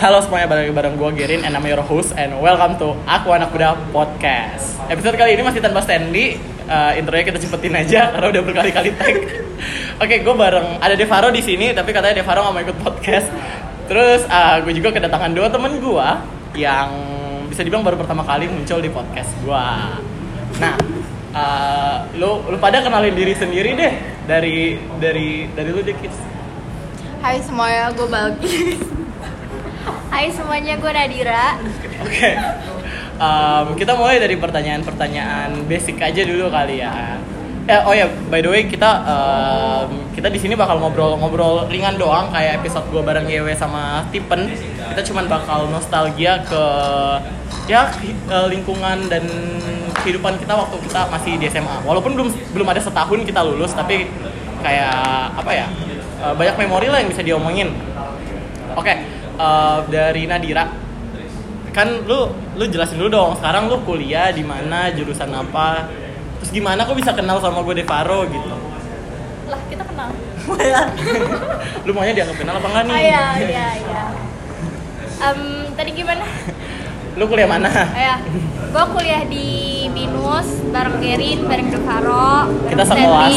Halo semuanya, balik lagi bareng gue Gerin and I'm your host and welcome to Aku Anak Muda Podcast. Episode kali ini masih tanpa Stanley uh, Intronya kita cepetin aja karena udah berkali-kali tag. Oke, gue bareng, ada Devaro di sini tapi katanya Devaro gak mau ikut podcast. Terus uh, gue juga kedatangan dua temen gue Yang bisa dibilang baru pertama kali muncul di podcast gue Nah, uh, lu, lu pada kenalin diri sendiri deh Dari, dari, dari lu deh kids Hai semuanya, gue Balkis. Hai semuanya, gue Nadira. Oke. Um, kita mulai dari pertanyaan-pertanyaan basic aja dulu kali ya. Eh, oh ya, by the way kita um, kita di sini bakal ngobrol-ngobrol ringan doang kayak episode gue bareng Yewe sama Tipen. Kita cuman bakal nostalgia ke ya ke lingkungan dan kehidupan kita waktu kita masih di SMA. Walaupun belum belum ada setahun kita lulus, tapi kayak apa ya? uh, banyak memori lah yang bisa diomongin. Oke, okay, uh, dari Nadira, kan lu lu jelasin dulu dong. Sekarang lu kuliah di mana, jurusan apa? Terus gimana kok bisa kenal sama gue Devaro gitu? Lah kita kenal. lu maunya dianggap kenal apa enggak nih? Oh, iya iya iya. Um, tadi gimana? Lu kuliah mana? Oh, ya, gue kuliah di Binus bareng Gerin, bareng Devaro. Kita sekelas.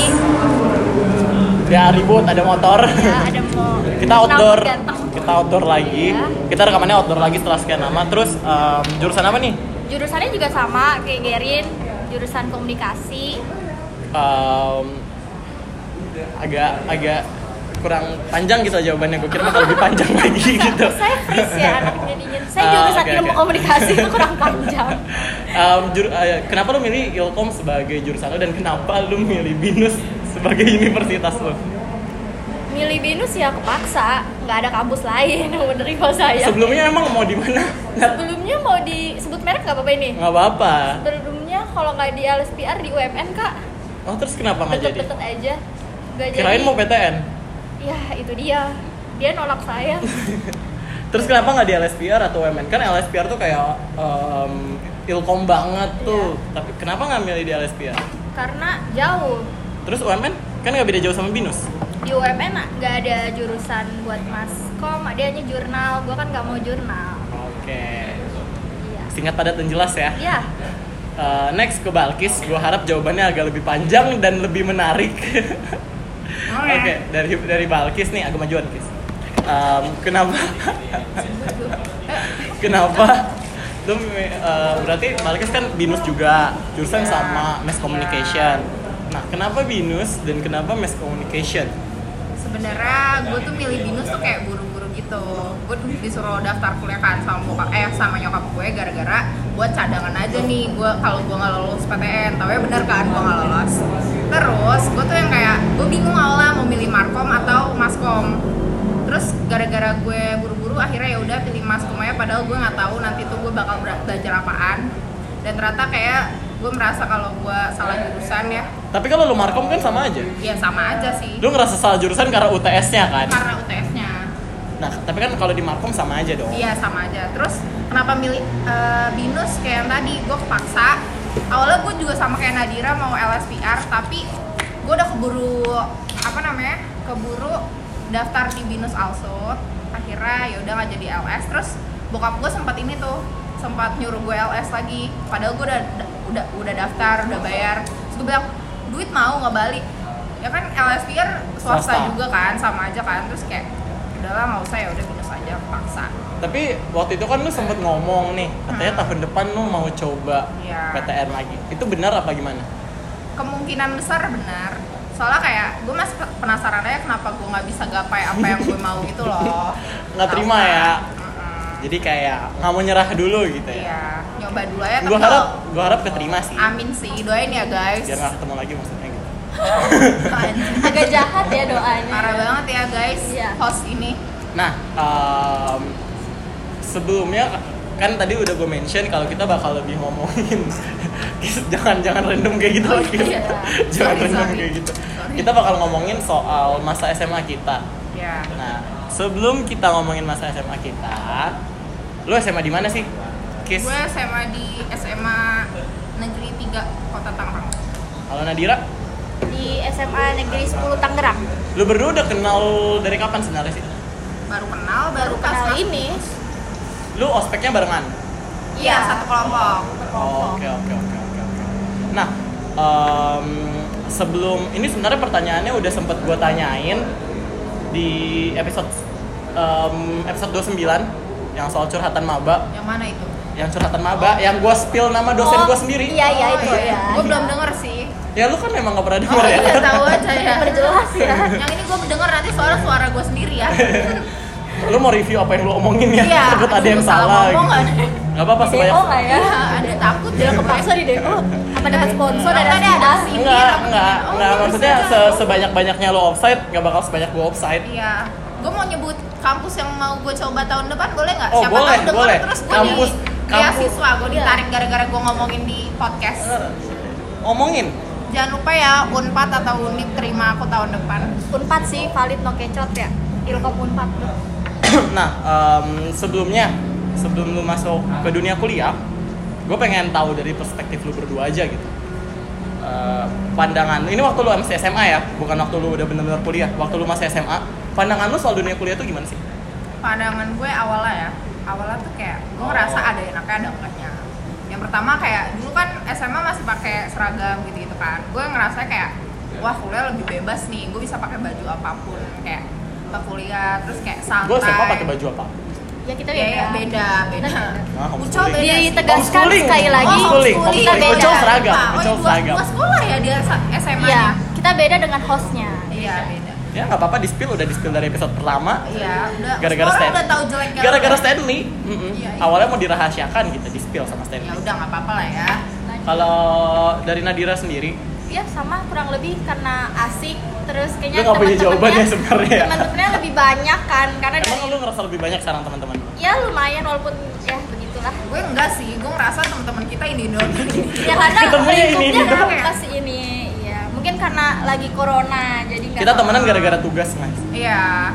Ya ribut, ada motor. Ya, ada mau. kita outdoor. Kita outdoor lagi. Iya. Kita rekamannya outdoor lagi setelah sekian lama. Terus um, jurusan apa nih? Jurusannya juga sama kayak Gerin, jurusan komunikasi. Um, agak agak kurang panjang gitu jawabannya. Gue kira bakal lebih panjang lagi gitu. Saya freeze ya anak jadinya. Saya Ah, jurusan oke, ilmu oke. komunikasi itu kurang panjang. Um, jur- uh, kenapa lu milih Ilkom sebagai jurusan lu dan kenapa lu milih Binus sebagai universitas lu? Milih Binus ya kepaksa, nggak ada kampus lain yang menerima saya. Sebelumnya emang mau di mana? Sebelumnya mau disebut merek nggak apa-apa ini? nggak apa-apa. Sebelumnya kalau nggak di LSPR di UMN kak, Oh terus kenapa nggak jadi? deket-deket aja. Nggak Kirain jadi. mau PTN. Ya itu dia, dia nolak saya. Terus kenapa nggak di LSPR atau UMN? Kan LSPR tuh kayak um, ilkom banget tuh. Tapi kenapa nggak milih di LSPR? Karena jauh. Terus UMN kan nggak beda jauh sama Binus. Di UMN nggak ada jurusan buat maskom, dia hanya jurnal. Gua kan nggak mau jurnal. Oke. Iya. Singkat padat dan jelas ya. Iya. Uh, next ke Balkis, gue harap jawabannya agak lebih panjang dan lebih menarik. Oke, dari dari Balkis nih agak majuan Kis. Um, kenapa? kenapa? Lu uh, berarti Balkis kan binus juga, jurusan sama mass communication. Nah, kenapa binus dan kenapa mass communication? Sebenarnya gue tuh milih binus tuh kayak buru-buru gitu. Gue disuruh daftar kuliah kan sama bokap eh sama nyokap gue gara-gara buat cadangan aja nih gue kalau gue nggak lolos PTN. Tapi bener kan gue nggak lolos. Terus gue tuh yang kayak gue bingung awalnya mau milih markom atau maskom. Terus gara-gara gue buru-buru akhirnya ya udah pilih maskom aja padahal gue nggak tahu nanti tuh gue bakal bela- belajar apaan. Dan ternyata kayak gue merasa kalau gue salah jurusan ya, Tapi kalau lu markom kan sama aja. ya sama aja sih. Lu ngerasa salah jurusan karena UTS-nya kan? Karena UTS-nya. Nah, tapi kan kalau di markom sama aja dong. Iya sama aja. Terus kenapa milih eh, binus kayak yang tadi? Gue kepaksa. Awalnya gue juga sama kayak Nadira mau LSPR, tapi gue udah keburu apa namanya? Keburu daftar di binus also. Akhirnya ya udah nggak jadi LS. Terus bokap gue sempat ini tuh sempat nyuruh gue LS lagi. Padahal gue udah udah udah daftar, udah bayar. Terus gue bilang duit mau nggak balik. Ya kan LSPR swasta, Swasta. juga kan, sama aja kan. Terus kayak udahlah nggak usah ya udah binus aja paksa. Tapi waktu itu kan lu sempet ngomong nih, katanya Hmm. tahun depan lu mau coba Iya. PTN lagi. Itu benar apa gimana? kemungkinan besar benar soalnya kayak gue masih pe- penasaran aja kenapa gue nggak bisa gapai apa yang gue mau gitu loh Nggak terima ya? Jadi kayak nggak mau nyerah dulu gitu ya. iya nyoba dulu aja Gua harap gua harap keterima sih. amin sih doain ya guys Biar nggak ketemu lagi maksudnya gitu. Agak jahat ya doanya. parah banget ya guys Iya. host ini Nah, em, sebelumnya kan tadi udah gue mention kalau kita bakal lebih ngomongin jangan jangan random kayak gitu Oh, lagi. iya. jangan Sorry, random sorry. kayak gitu. Sorry. Kita bakal ngomongin soal masa SMA kita. ya Nah, sebelum kita ngomongin masa SMA kita, lu SMA di mana sih? Kis. gue SMA di SMA Negeri 3 Kota Tangerang Kalau Nadira, Di SMA Negeri 10 Tangerang. lu berdua udah kenal dari kapan sebenarnya sih? baru kenal baru Baru pas kenal ini. lu ospeknya barengan. Iya, satu kelompok. Oh, Oke oke oke oke oke. Nah, em, sebelum ini sebenarnya pertanyaannya udah sempet gue tanyain di episode em, episode 29 yang soal curhatan maba, Yang mana itu? Yang curhatan maba, yang gue spill nama dosen Oh, gue sendiri. Iya iya itu ya. Gue belum denger sih. Ya lu kan memang gak pernah Oh denger ya. iya, tahu aja ya. Perjelas ya. Yang ini gue denger nanti soalnya suara gue sendiri ya. lu mau review apa yang lu omongin ya? Iya, Takut ada yang salah ngomong gitu. Gak apa-apa sebanyak. nggak ya? Iya, ada takut Dia ya. kepaksa di DO. Apa dapat sponsor Ada ada sih. Enggak, Iya, enggak, oh, enggak. bisa Maksudnya aja. se- sebanyak-banyaknya lo offside, nggak bakal sebanyak gue offside. Iya. Gue mau nyebut kampus yang mau gue coba tahun depan boleh nggak? Oh, Siapa boleh, tahu denger boleh. terus gue Kampus- di kampus- beasiswa gue Iya. ditarik gara-gara gue ngomongin di podcast. Omongin. Jangan lupa ya Unpad atau Unip terima aku tahun depan. Unpad sih valid no kecot ya. Ilkom Unpad tuh. nah, em, sebelumnya, sebelum lu masuk ke dunia kuliah, gue pengen tahu dari perspektif lu berdua aja gitu. Eh, pandangan, ini waktu lu masih SMA ya, bukan waktu lu udah bener-bener kuliah. Waktu lu masih SMA, pandangan lu soal dunia kuliah tuh gimana sih? Pandangan gue awalnya ya, awalnya tuh kayak gue ngerasa ada enaknya ada enggaknya. Yang pertama kayak dulu kan SMA masih pakai seragam gitu-gitu kan. Gue ngerasa kayak wah kuliah lebih bebas nih, gue bisa pakai baju apa pun kayak ke kuliah terus kayak santai. Gue SMA pakai baju apa? Ya kita Iya, beda. iya, beda, beda. Ah, homeschooling. Ucol beda sih. Ditegaskan sekali lagi. Homeschooling. Kita beda. Ucol seragam. Oh, Ucol seragam. dua sekolah ya dia SMA Iya, nya. kita beda dengan hostnya. Iya, beda. Ya nggak apa-apa di spill udah di spill dari episode pertama. Iya, udah. Gara-gara semua orang Stan- udah tahu jelek Gara-gara Stanley, mm-mm. Iya, iya. awalnya mau dirahasiakan gitu di spill sama Ya Stanley. udah nggak apa-apa lah ya. Kalau dari Nadira sendiri, Ya sama kurang lebih karena asik terus Lu kayaknya nggak punya teman-temannya- jawabannya sebenarnya ya? Teman-temannya lebih banyak kan karena dari emang lu ngerasa lebih banyak sekarang teman-teman? ya lumayan walaupun ya begitulah. Gue enggak sih, gue ngerasa teman-teman kita ini doang. Ya karena Ketemunya ini, kan doang. masih ini ya mungkin karena lagi corona jadi nggak Kita temenan gara-gara tugas mas. Iya.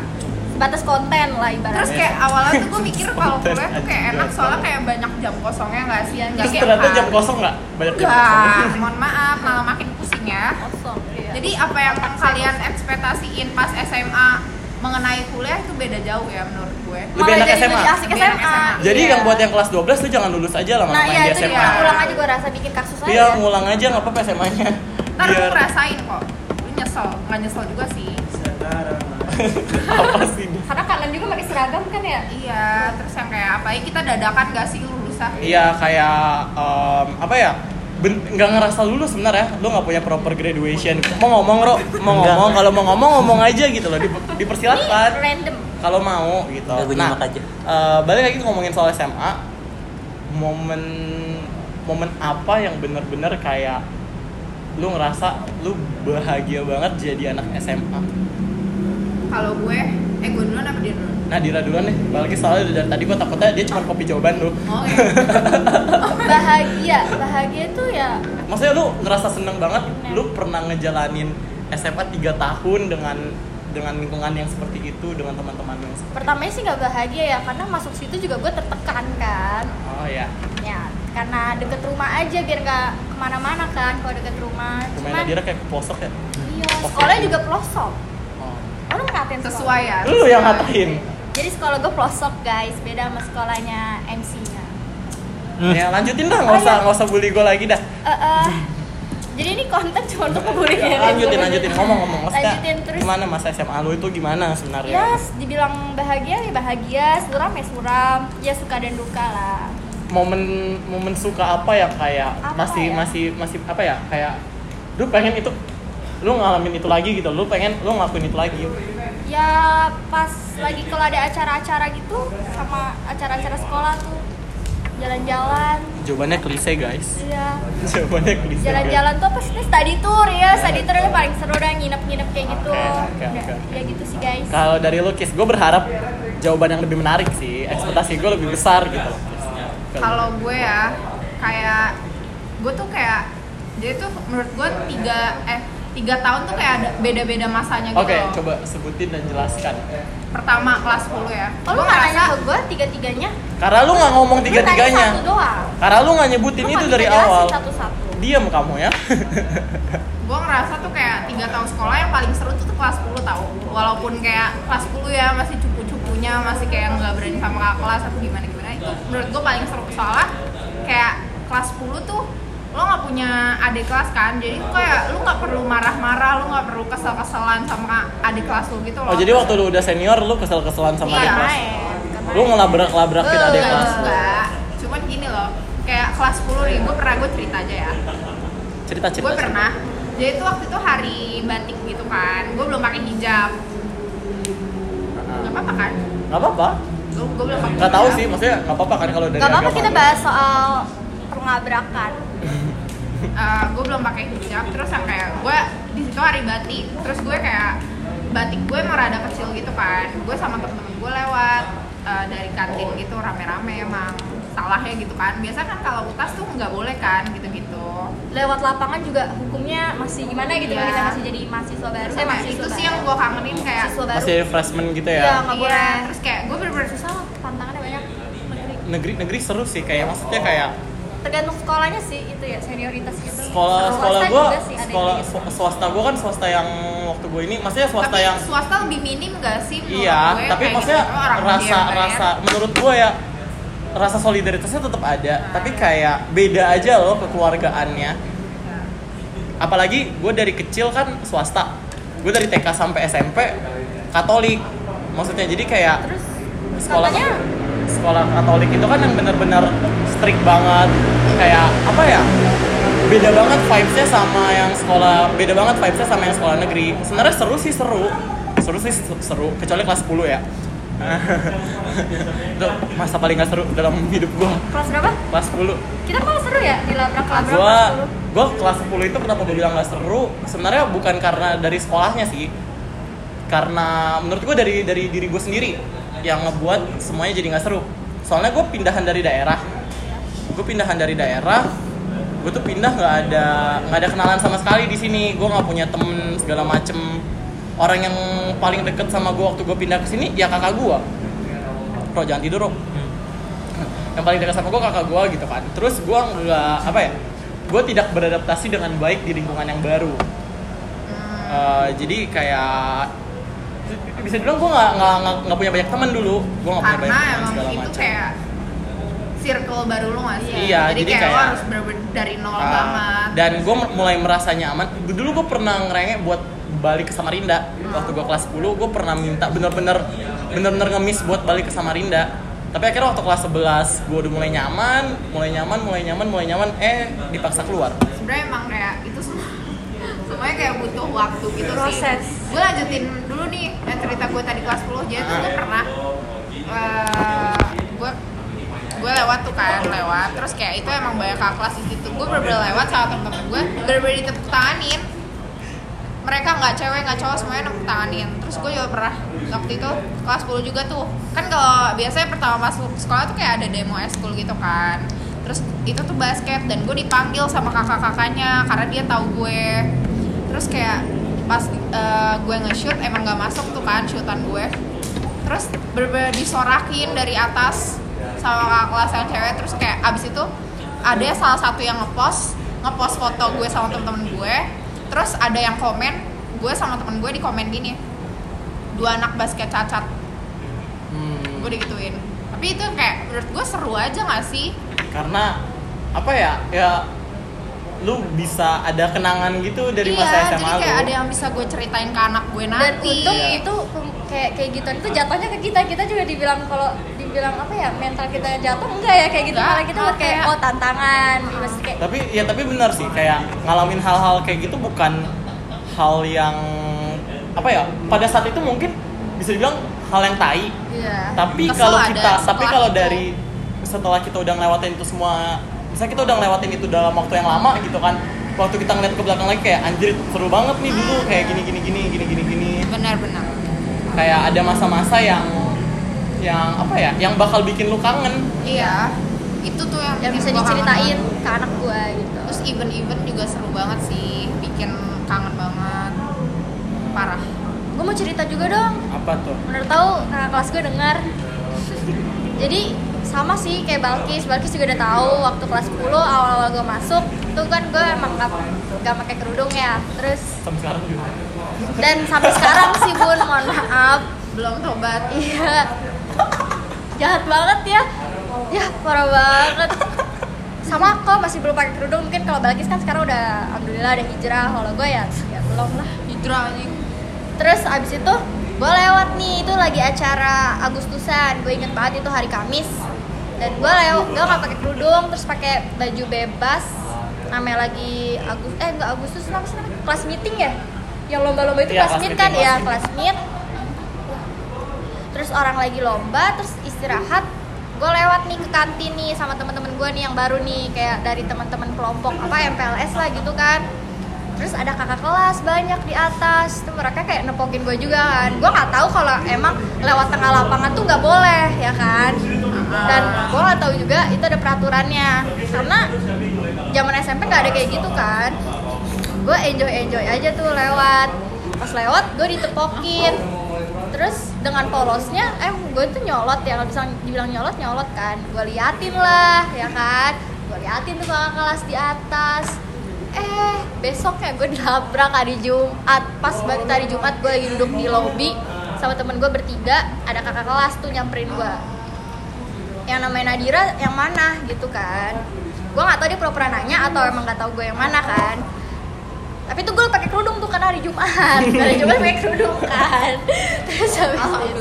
batas konten lah Terus ibaratnya. kayak awalnya tuh gue mikir kalau kuliah tuh kayak enak soalnya kayak banyak jam kosongnya nggak sih? Nggak Terus ternyata jam kosong nggak? Banyak jam kosong. Mohon maaf, malah makin pusing ya. kosong. Iya. Jadi apa yang kalian ekspektasiin pas SMA mengenai kuliah itu beda jauh ya menurut gue. Lebih Malah enak jadi SMA. lebih asik Lebih enak SMA. SMA. Jadi Iya. yang buat yang kelas 12 lu jangan lulus aja lama-lama Nah main iya di itu SMA. juga ulang aja gue rasa bikin kasus aja. Iya, ngulang aja nggak apa-apa SMA-nya. Ntar Biar ngerasain kok. Lu nyesel, nggak nyesel juga sih. apa sih? Karena kalian juga pakai seragam kan ya? Iya, terus yang kayak apa ya kita dadakan gak sih lulusnya? Iya kayak em, apa ya? Nggak ngerasa lulus sebenarnya lu nggak punya proper graduation mau ngomong ro mau ngomong kalau mau ngomong ngomong aja gitu loh dipersilakan random. kalau mau gitu. Aja. eh, balik lagi ngomongin soal SMA, momen momen apa yang bener-bener kayak lu ngerasa lu bahagia banget jadi anak SMA. Kalau gue, eh gue duluan apa dia duluan? Nah, Dira duluan nih. Balik lagi soalnya dari tadi gua takutnya dia cuma kopi jawaban lu. Oh iya. Bahagia, bahagia itu ya Maksudnya lu ngerasa seneng banget lu pernah ngejalanin SMA 3 tahun dengan dengan lingkungan yang seperti itu dengan teman-teman yang seperti pertamanya sih nggak bahagia ya karena masuk situ juga gue tertekan kan Oh ya. Karena deket rumah aja biar nggak ke mana-mana kan kalau deket rumah Rumahnya cuman Nadira kayak pelosok ya. iya sekolahnya juga pelosok Oh. oh lu ngatain? Sesuai ya. Lu yang ngatain. jadi sekolah gue pelosok guys beda sama sekolahnya MC nya Hmm. Ya lanjutin dah, nggak usah nggak usah bully gue lagi dah. Eh, eh, jadi ini konten cuma untuk ngebully Ya, lanjutin lanjutin ngomong-ngomong maksudnya lanjutin terus gimana masa SMA lu itu gimana sebenarnya? ya dibilang bahagia ya bahagia suram ya suram ya suka dan duka lah Momen momen suka apa yang kayak Apa masih ya? masih masih apa ya kayak lu pengen itu lu ngalamin itu lagi gitu, lu pengen lu ngelakuin itu lagi. ya pas lagi kalau ada acara-acara gitu sama acara-acara sekolah tuh jalan-jalan Jawabannya klise guys. iya Jawabannya klise. jalan-jalan tuh apa sih study tour ya study tour itu paling seru dah nginep-nginep kayak gitu oke, Udah, oke. ya gitu sih guys Kalau dari lu Kis, gue berharap jawaban yang lebih menarik sih. Ekspektasi gue lebih besar gitu. Kalau gue ya, kayak gue tuh kayak jadi tuh menurut gue tiga eh tiga tahun tuh kayak ada beda-beda masanya gitu. Oke, loh. coba sebutin dan jelaskan. Pertama kelas 10 ya. oh lu nggak nanya ke gue tiga-tiganya Karena lu nggak ngomong tiga-tiganya. satu doang Karena lu nggak nyebutin Lu itu dari awal. satu-satu Diam kamu ya. gue ngerasa tuh kayak tiga tahun sekolah yang paling seru tuh, tuh kelas 10 tau walaupun kayak kelas 10 ya masih cupu-cupu malu-malunya masih kayak nggak berani sama kakak kelas atau gimana gimana itu menurut gue paling seru. Soalnya kayak kelas 10 tuh lo nggak punya adik kelas kan? Jadi tuh kayak lu nggak perlu marah-marah lu nggak perlu kesel-keselan sama adik kelas lu gitu loh. Oh jadi waktu lu udah senior lu kesel-keselan sama Iya, adik kelas. Lu ngelabrak-labrakin adik kelas. enggak. Cuman gini loh kayak kelas 10 nih gue pernah gue cerita aja ya. Cerita-cerita. gue pernah. Jadi itu waktu itu hari batik gitu kan gue belum pakai hijab. Nggak apa-apa kan? Gak apa-apa. Gue belum pakai Gak tahu sih, maksudnya gak apa-apa kan kalau dari Gak apa-apa kita bahas soal pengabrakan. Eh, gue belum pakai hijab terus yang kayak gue di situ hari batik. Terus gue kayak batik gue emang rada kecil gitu kan. Gue sama temen-temen gue lewat eh, dari kantin gitu rame-rame emang salahnya gitu kan. Biasa kan kalau utas tuh nggak boleh kan gitu-gitu Lewat lapangan juga hukumnya masih gimana gitu Iya. kan kita masih jadi mahasiswa baru. Terus emang itu sih yang gue kangenin kayak mahasiswa baru. Masih freshman gitu Iya, ya. nggak iya boleh. terus kayak gue bener-bener susah susah tantangannya banyak negeri. Negeri-negeri seru sih kayak maksudnya kayak Tergantung sekolahnya sih itu ya senioritas gitu. sekolah sekolah ada sekolah gitu. sw- swasta gua kan swasta yang waktu gua ini maksudnya swasta tapi yang swasta lebih minim gak sih menurut iya gue tapi maksudnya gitu, rasa rasa menurut gua ya rasa solidaritasnya tetap ada tapi kayak beda aja loh kekeluargaannya. Apalagi gue dari kecil kan swasta. Gue dari TK sampai SMP Katolik. Maksudnya jadi kayak Terus sekolah katanya? sekolah Katolik itu kan yang benar-benar strict banget. Kayak apa ya beda banget vibesnya sama yang sekolah beda banget vibesnya sama yang sekolah negeri. Sebenarnya seru sih seru. Seru sih seru. Kecuali kelas 10 ya itu masa paling gak seru dalam hidup gua. Kelas berapa? kelas 10 Kita malah seru ya di gua kelas 10. gua kelas 10 itu kenapa gua bilang gak seru? Sebenarnya bukan karena dari sekolahnya sih. Karena menurut gua dari dari diri gue sendiri yang ngebuat semuanya jadi nggak seru. Soalnya gue pindahan dari daerah. Gue pindahan dari daerah gue tuh pindah nggak ada nggak ada kenalan sama sekali di sini. Gue nggak punya temen segala macem orang yang paling deket sama gue waktu gue pindah ke sini ya kakak gue Bro jangan tidur bro yang paling dekat sama gue kakak gue gitu kan. Terus gue nggak apa ya gue tidak beradaptasi dengan baik di lingkungan yang baru. Eh, jadi kayak bisa dibilang gue nggak nggak punya banyak teman dulu. Gue nggak punya banyak teman segala itu macam kayak circle baru lu gak sih? Iya, jadi, jadi kayak, lo kayak- harus dari nol Ah, banget. dan gue mulai merasa nyaman. Dulu gue pernah ngerengek buat balik ke Samarinda. Waktu gue kelas 10 gue pernah minta bener-bener bener-bener ngemis buat balik ke Samarinda. Tapi akhirnya waktu kelas 11 gue udah mulai nyaman mulai nyaman mulai nyaman mulai nyaman eh dipaksa keluar. Sebenarnya emang kayak itu semua semuanya kayak butuh waktu gitu Proses. sih gue lanjutin dulu nih yang cerita gue tadi kelas 10 jadi tuh gue Ah. pernah gue gue lewat tuh kan lewat. Terus kayak itu emang banyak kakak kelas di situ gue bener-bener lewat sama temen-temen gue bener-bener ditepuk tanganin mereka nggak cewek nggak cowok semuanya nepuk tanganin. Terus gue juga pernah waktu itu kelas 10 juga tuh. Kan kalau biasanya pertama masuk sekolah tuh kayak ada demo eskul gitu kan. Terus itu tuh basket dan gue dipanggil sama kakak-kakaknya karena dia tahu gue. Terus kayak pas eh, gue nge-shoot emang nggak masuk tuh kan shootan gue. Terus bener-bener disorakin dari atas sama kakak kelas yang cewek. Terus kayak abis itu ada salah satu yang ngepost ngepost foto gue sama temen-temen gue terus ada yang komen gue sama temen gue di komen gini dua anak basket cacat. Hmm, gue digituin. Tapi itu kayak menurut gue seru aja gak sih? Karena apa ya ya lu bisa ada kenangan gitu dari iya, masa jadi SMA kayak lu. ada yang bisa gue ceritain ke anak gue Dan nanti. untung Iya. itu kayak kayak gituan itu jatuhnya ke kita. Kita juga dibilang kalau dibilang apa ya mental kita jatuh enggak ya kayak gitu. Malah kita buat kayak oh tantangan. Maksudnya kayak tapi ya tapi benar sih kayak ngalamin hal-hal kayak gitu bukan hal yang apa ya pada saat itu mungkin bisa dibilang hal yang tai Iya. tapi Kesel kalau kita tapi kalau dari setelah kita udah ngelewatin itu semua misalnya kita udah ngelewatin itu dalam waktu yang lama gitu kan waktu kita ngeliat ke belakang lagi kayak anjir seru banget nih dulu kayak gini gini gini gini gini gini benar-benar kayak ada masa-masa yang yang apa ya yang bakal bikin lu kangen. Iya itu tuh yang yang bisa kangen diceritain ke anak gua gitu. terus event-event juga seru banget sih bikin kangen banget. Parah. Gue mau cerita juga dong. apa tuh? Menurut tahu kakak kelas gue dengar. Jadi sama sih kayak Balkis, Balkis juga udah tahu waktu kelas 10 awal-awal gue masuk tuh kan gue emang gak, gak pakai kerudung ya. Terus sampai sekarang juga. Dan sampai sekarang sih bun mohon maaf. Belum tobat. Iya jahat banget ya. Ya parah banget. Sama kok masih belum pakai kerudung. Mungkin kalau Balkis kan sekarang udah alhamdulillah ada hijrah. Kalau gue ya ya belum lah. Hijrah anjing terus abis itu gue lewat nih. Itu lagi acara Agustusan. Gue inget banget itu hari Kamis. Dan gue lewat gue nggak pakai kerudung. Terus pakai baju bebas. Namanya lagi Agus eh enggak Agustus namanya? Kelas meeting ya? Yang lomba-lomba itu Iya, kelas meet meeting, kan? Ya kelas meet terus orang lagi lomba terus istirahat gue lewat nih ke kantin nih sama teman-teman gue nih yang baru nih kayak dari teman-teman kelompok apa MPLS lah gitu kan. Terus ada kakak kelas banyak di atas tuh mereka kayak nepokin gue juga kan. Gue nggak tahu kalau emang lewat tengah lapangan tuh nggak boleh ya kan. Dan gue nggak tahu juga itu ada peraturannya. Karena zaman SMP nggak ada kayak gitu kan. Gue enjoy enjoy aja tuh lewat. Pas lewat gue ditepokin. Terus dengan polosnya eh gue tuh nyolot ya kalau bisa dibilang nyolot nyolot kan. Gue liatin lah ya kan. Gue liatin tuh kakak kelas di atas. Eh besoknya gue dilabrak hari Jumat. Pas banget hari Jumat gue lagi duduk di lobby sama temen gue bertiga ada kakak kelas tuh nyamperin gue yang namanya Nadira yang mana? Gitu kan. Gue nggak tahu dia pura-pura nanya atau emang nggak tahu gue yang mana kan tapi tuh gue pakai kerudung tuh karena hari Jumat. Hari Jumat pakai kerudung kan. Terus habis itu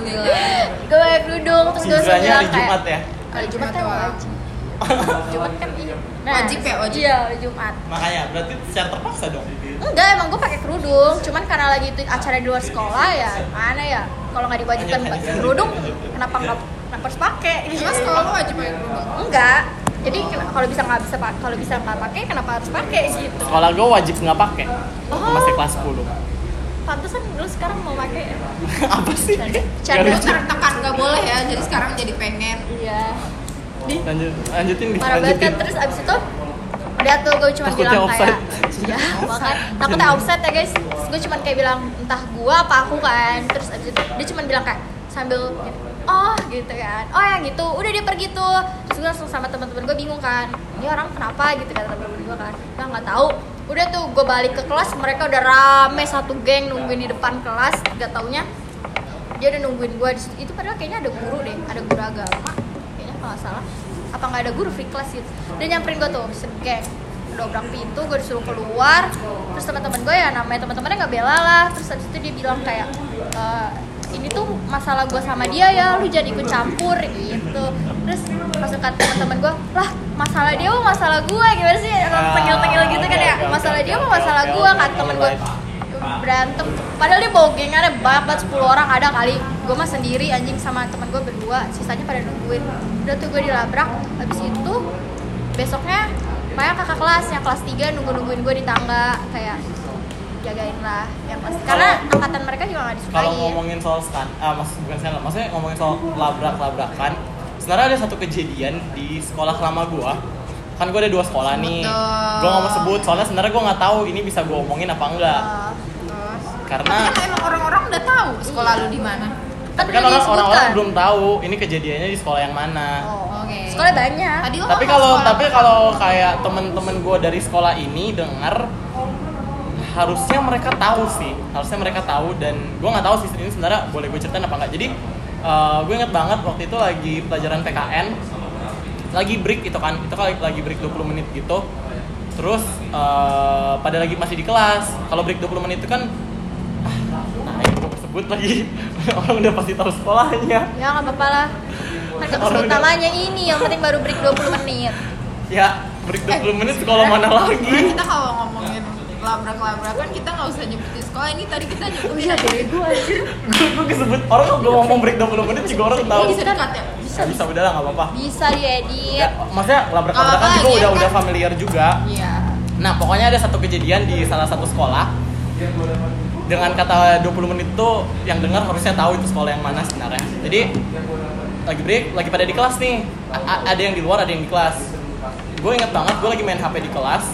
gue pakai kerudung terus gue langsung bilang hari Jumat ya? Hari Jumat kan wajib. Jumat kan iya Wajib ya, wajib? iya hari Jumat. Makanya berarti secara terpaksa dong? Enggak emang gue pakai kerudung. Cuman karena lagi itu acara di luar sekolah ya mana ya? Kalau nggak diwajibkan lanjut. kerudung kenapa nggak kenapa harus pakai? Emang sekolah lu wajib pakai kerudung? enggak jadi kalau bisa nggak bisa pak- kalau bisa nggak pakai kenapa harus pakai gitu? Sekolah gue wajib nggak pakai. Oh. masih kelas 10 pantesan lu sekarang mau pakai ya? apa sih? Lucu. tertekan gak boleh ya, jadi sekarang jadi pengen. Iya. Lanjut lanjutin di parah banget kan terus abis itu udah tuh gue cuma bilang kayak ya makan takutnya offset ya guys. Terus gue cuma kayak bilang entah gue apa aku kan. Terus abis itu dia cuma bilang kayak sambil oh gitu kan. Oh yang gitu. Udah dia pergi tuh. Terus gue langsung sama teman-teman gue bingung kan. Ini orang kenapa gitu kata teman-teman gue kan. Gue nggak tahu. Udah tuh gue balik ke kelas mereka udah rame satu geng nungguin di depan kelas. Gak taunya dia udah nungguin gue di situ. Itu padahal kayaknya ada guru deh ada guru agama kayaknya kalau nggak salah. Apa nggak ada guru free class gitu. Dia nyamperin gue tuh segeng dobrak pintu gue disuruh keluar. Terus teman-teman gue ya namanya teman-temannya nggak bela lah. Terus habis itu dia bilang kayak "Eh, ini tuh masalah gue sama dia ya lu jangan ikut campur gitu. Terus masuk kata teman-teman gue lah masalah dia mah masalah gue gimana sih? Tengil-tengil gitu kan ya. Masalah dia mah masalah gue oke, temen gue berantem. Padahal dia bawa gengannya banyak banget 10 orang ada kali. Gue mah sendiri anjing sama teman gue berdua sisanya pada nungguin. Udah tuh gue dilabrak. Habis itu besoknya banyak kakak kelas yang kelas 3 nunggu nungguin gue di tangga kayak jagain lah. Yang kelas karena angkatan mereka juga gak disukain kalau ngomongin soal skan ah maksud bukan skandal maksudnya ngomongin soal labrak labrakan sebenarnya ada satu kejadian di sekolah lama gua. Kan gue ada dua sekolah nih. Betul. gue nggak mau sebut soalnya sebenarnya gue nggak tahu ini bisa gue omongin apa enggak. Terus? Karena Tapi kan emang orang-orang udah tahu sekolah lu di mana. tapi udah kan orang disebutkan. orang belum tahu ini kejadiannya di sekolah yang mana. Oh, Oke. sekolah banyak. Tadi lo tapi kalau tapi kalau kayak temen-temen gue dari sekolah ini dengar harusnya mereka tahu sih. Harusnya mereka tahu dan gue nggak tahu sih ini sebenarnya boleh gue ceritain apa nggak. Jadi gue inget banget waktu itu lagi pelajaran PKN lagi break itu kan. Itu kan lagi break 20 menit gitu. Terus eh, pada lagi masih di kelas. Kalau break 20 menit itu kan ah, nah gue sebut lagi orang udah pasti tahu sekolahnya. Ya nggak apa-apa lah. Kan gak Orang sebut udah- namanya ini yang penting baru break 20 menit. Ya break 20 menit sekolah mana Nah, lagi kita kalau ngomongin labrak-labrakan kita nggak usah nyebutin sekolah. Ini tadi kita nyebutin Oh iya, aja. Gue gue kesebut orang kalau gue ngomong break 20 menit juga orang tahu. Ini bisa dekat ya? Bisa. Bisa udah lah nggak apa-apa. Bisa diedit ya, maksudnya labrak Nggak labrakan apa-apa, juga ya udah kan? udah familiar juga. Iya. Nah pokoknya ada satu kejadian di salah satu sekolah. Dengan kata 20 menit tuh yang dengar harusnya tahu itu sekolah yang mana sebenarnya. Jadi lagi break lagi pada di kelas nih. A- ada yang di luar ada yang di kelas. Gue inget banget gue lagi main hp di kelas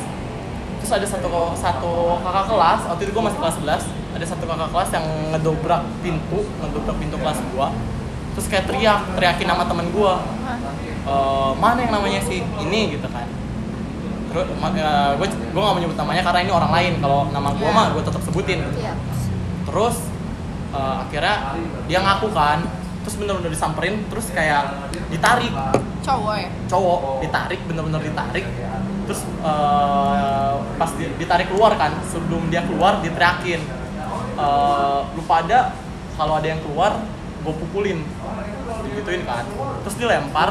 terus ada satu satu kakak kelas waktu itu gue masih kelas 11 ada satu kakak kelas yang ngedobrak pintu ngedobrak pintu kelas gue terus kayak teriak teriakin nama temen gue "Eh, mana yang namanya si ini? Gitu kan. Terus gue gue gak mau nyebut namanya karena ini orang lain. Kalau nama gue mah gue tetap sebutin. Iya. Terus Eh, akhirnya dia ngaku kan. Terus bener-bener disamperin terus kayak ditarik. Cowok ya? Cowok ditarik bener-bener ditarik terus eh, pas di- ditarik keluar kan sebelum dia keluar diteriakin. Eh, lu pada kalau ada yang keluar gue pukulin. Gituin kan. Terus dilempar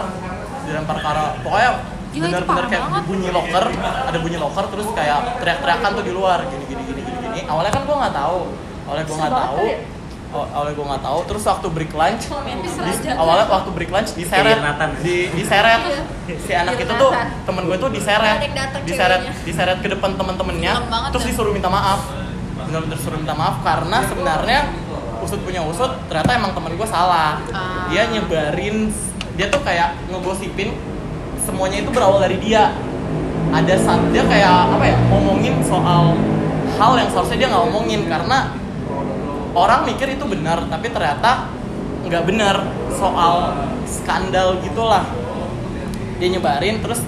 dilempar arah pokoknya parah kayak banget. bunyi locker ada bunyi locker terus kayak teriak-teriakan tuh di luar gini gini gini gini gini. Awalnya kan gue nggak tahu. Awalnya gue nggak tahu. ya? Oh, awalnya gue nggak tahu. Terus waktu break lunch di- awalnya waktu break lunch diseret. Nathan. di diseret. Si anak itu tuh temen gue tuh diseret. Diseret. Diseret ke depan teman-temannya terus ya. disuruh minta maaf. Benar-benar disuruh minta maaf karena sebenarnya usut punya usut ternyata emang temen gue salah. Ah. dia nyebarin dia tuh kayak ngegosipin semuanya itu berawal dari dia. Ada saat dia kayak apa ya ngomongin soal hal yang seharusnya dia nggak ngomongin karena orang mikir itu benar tapi ternyata nggak benar. Soal skandal gitulah. Dia nyebarin terus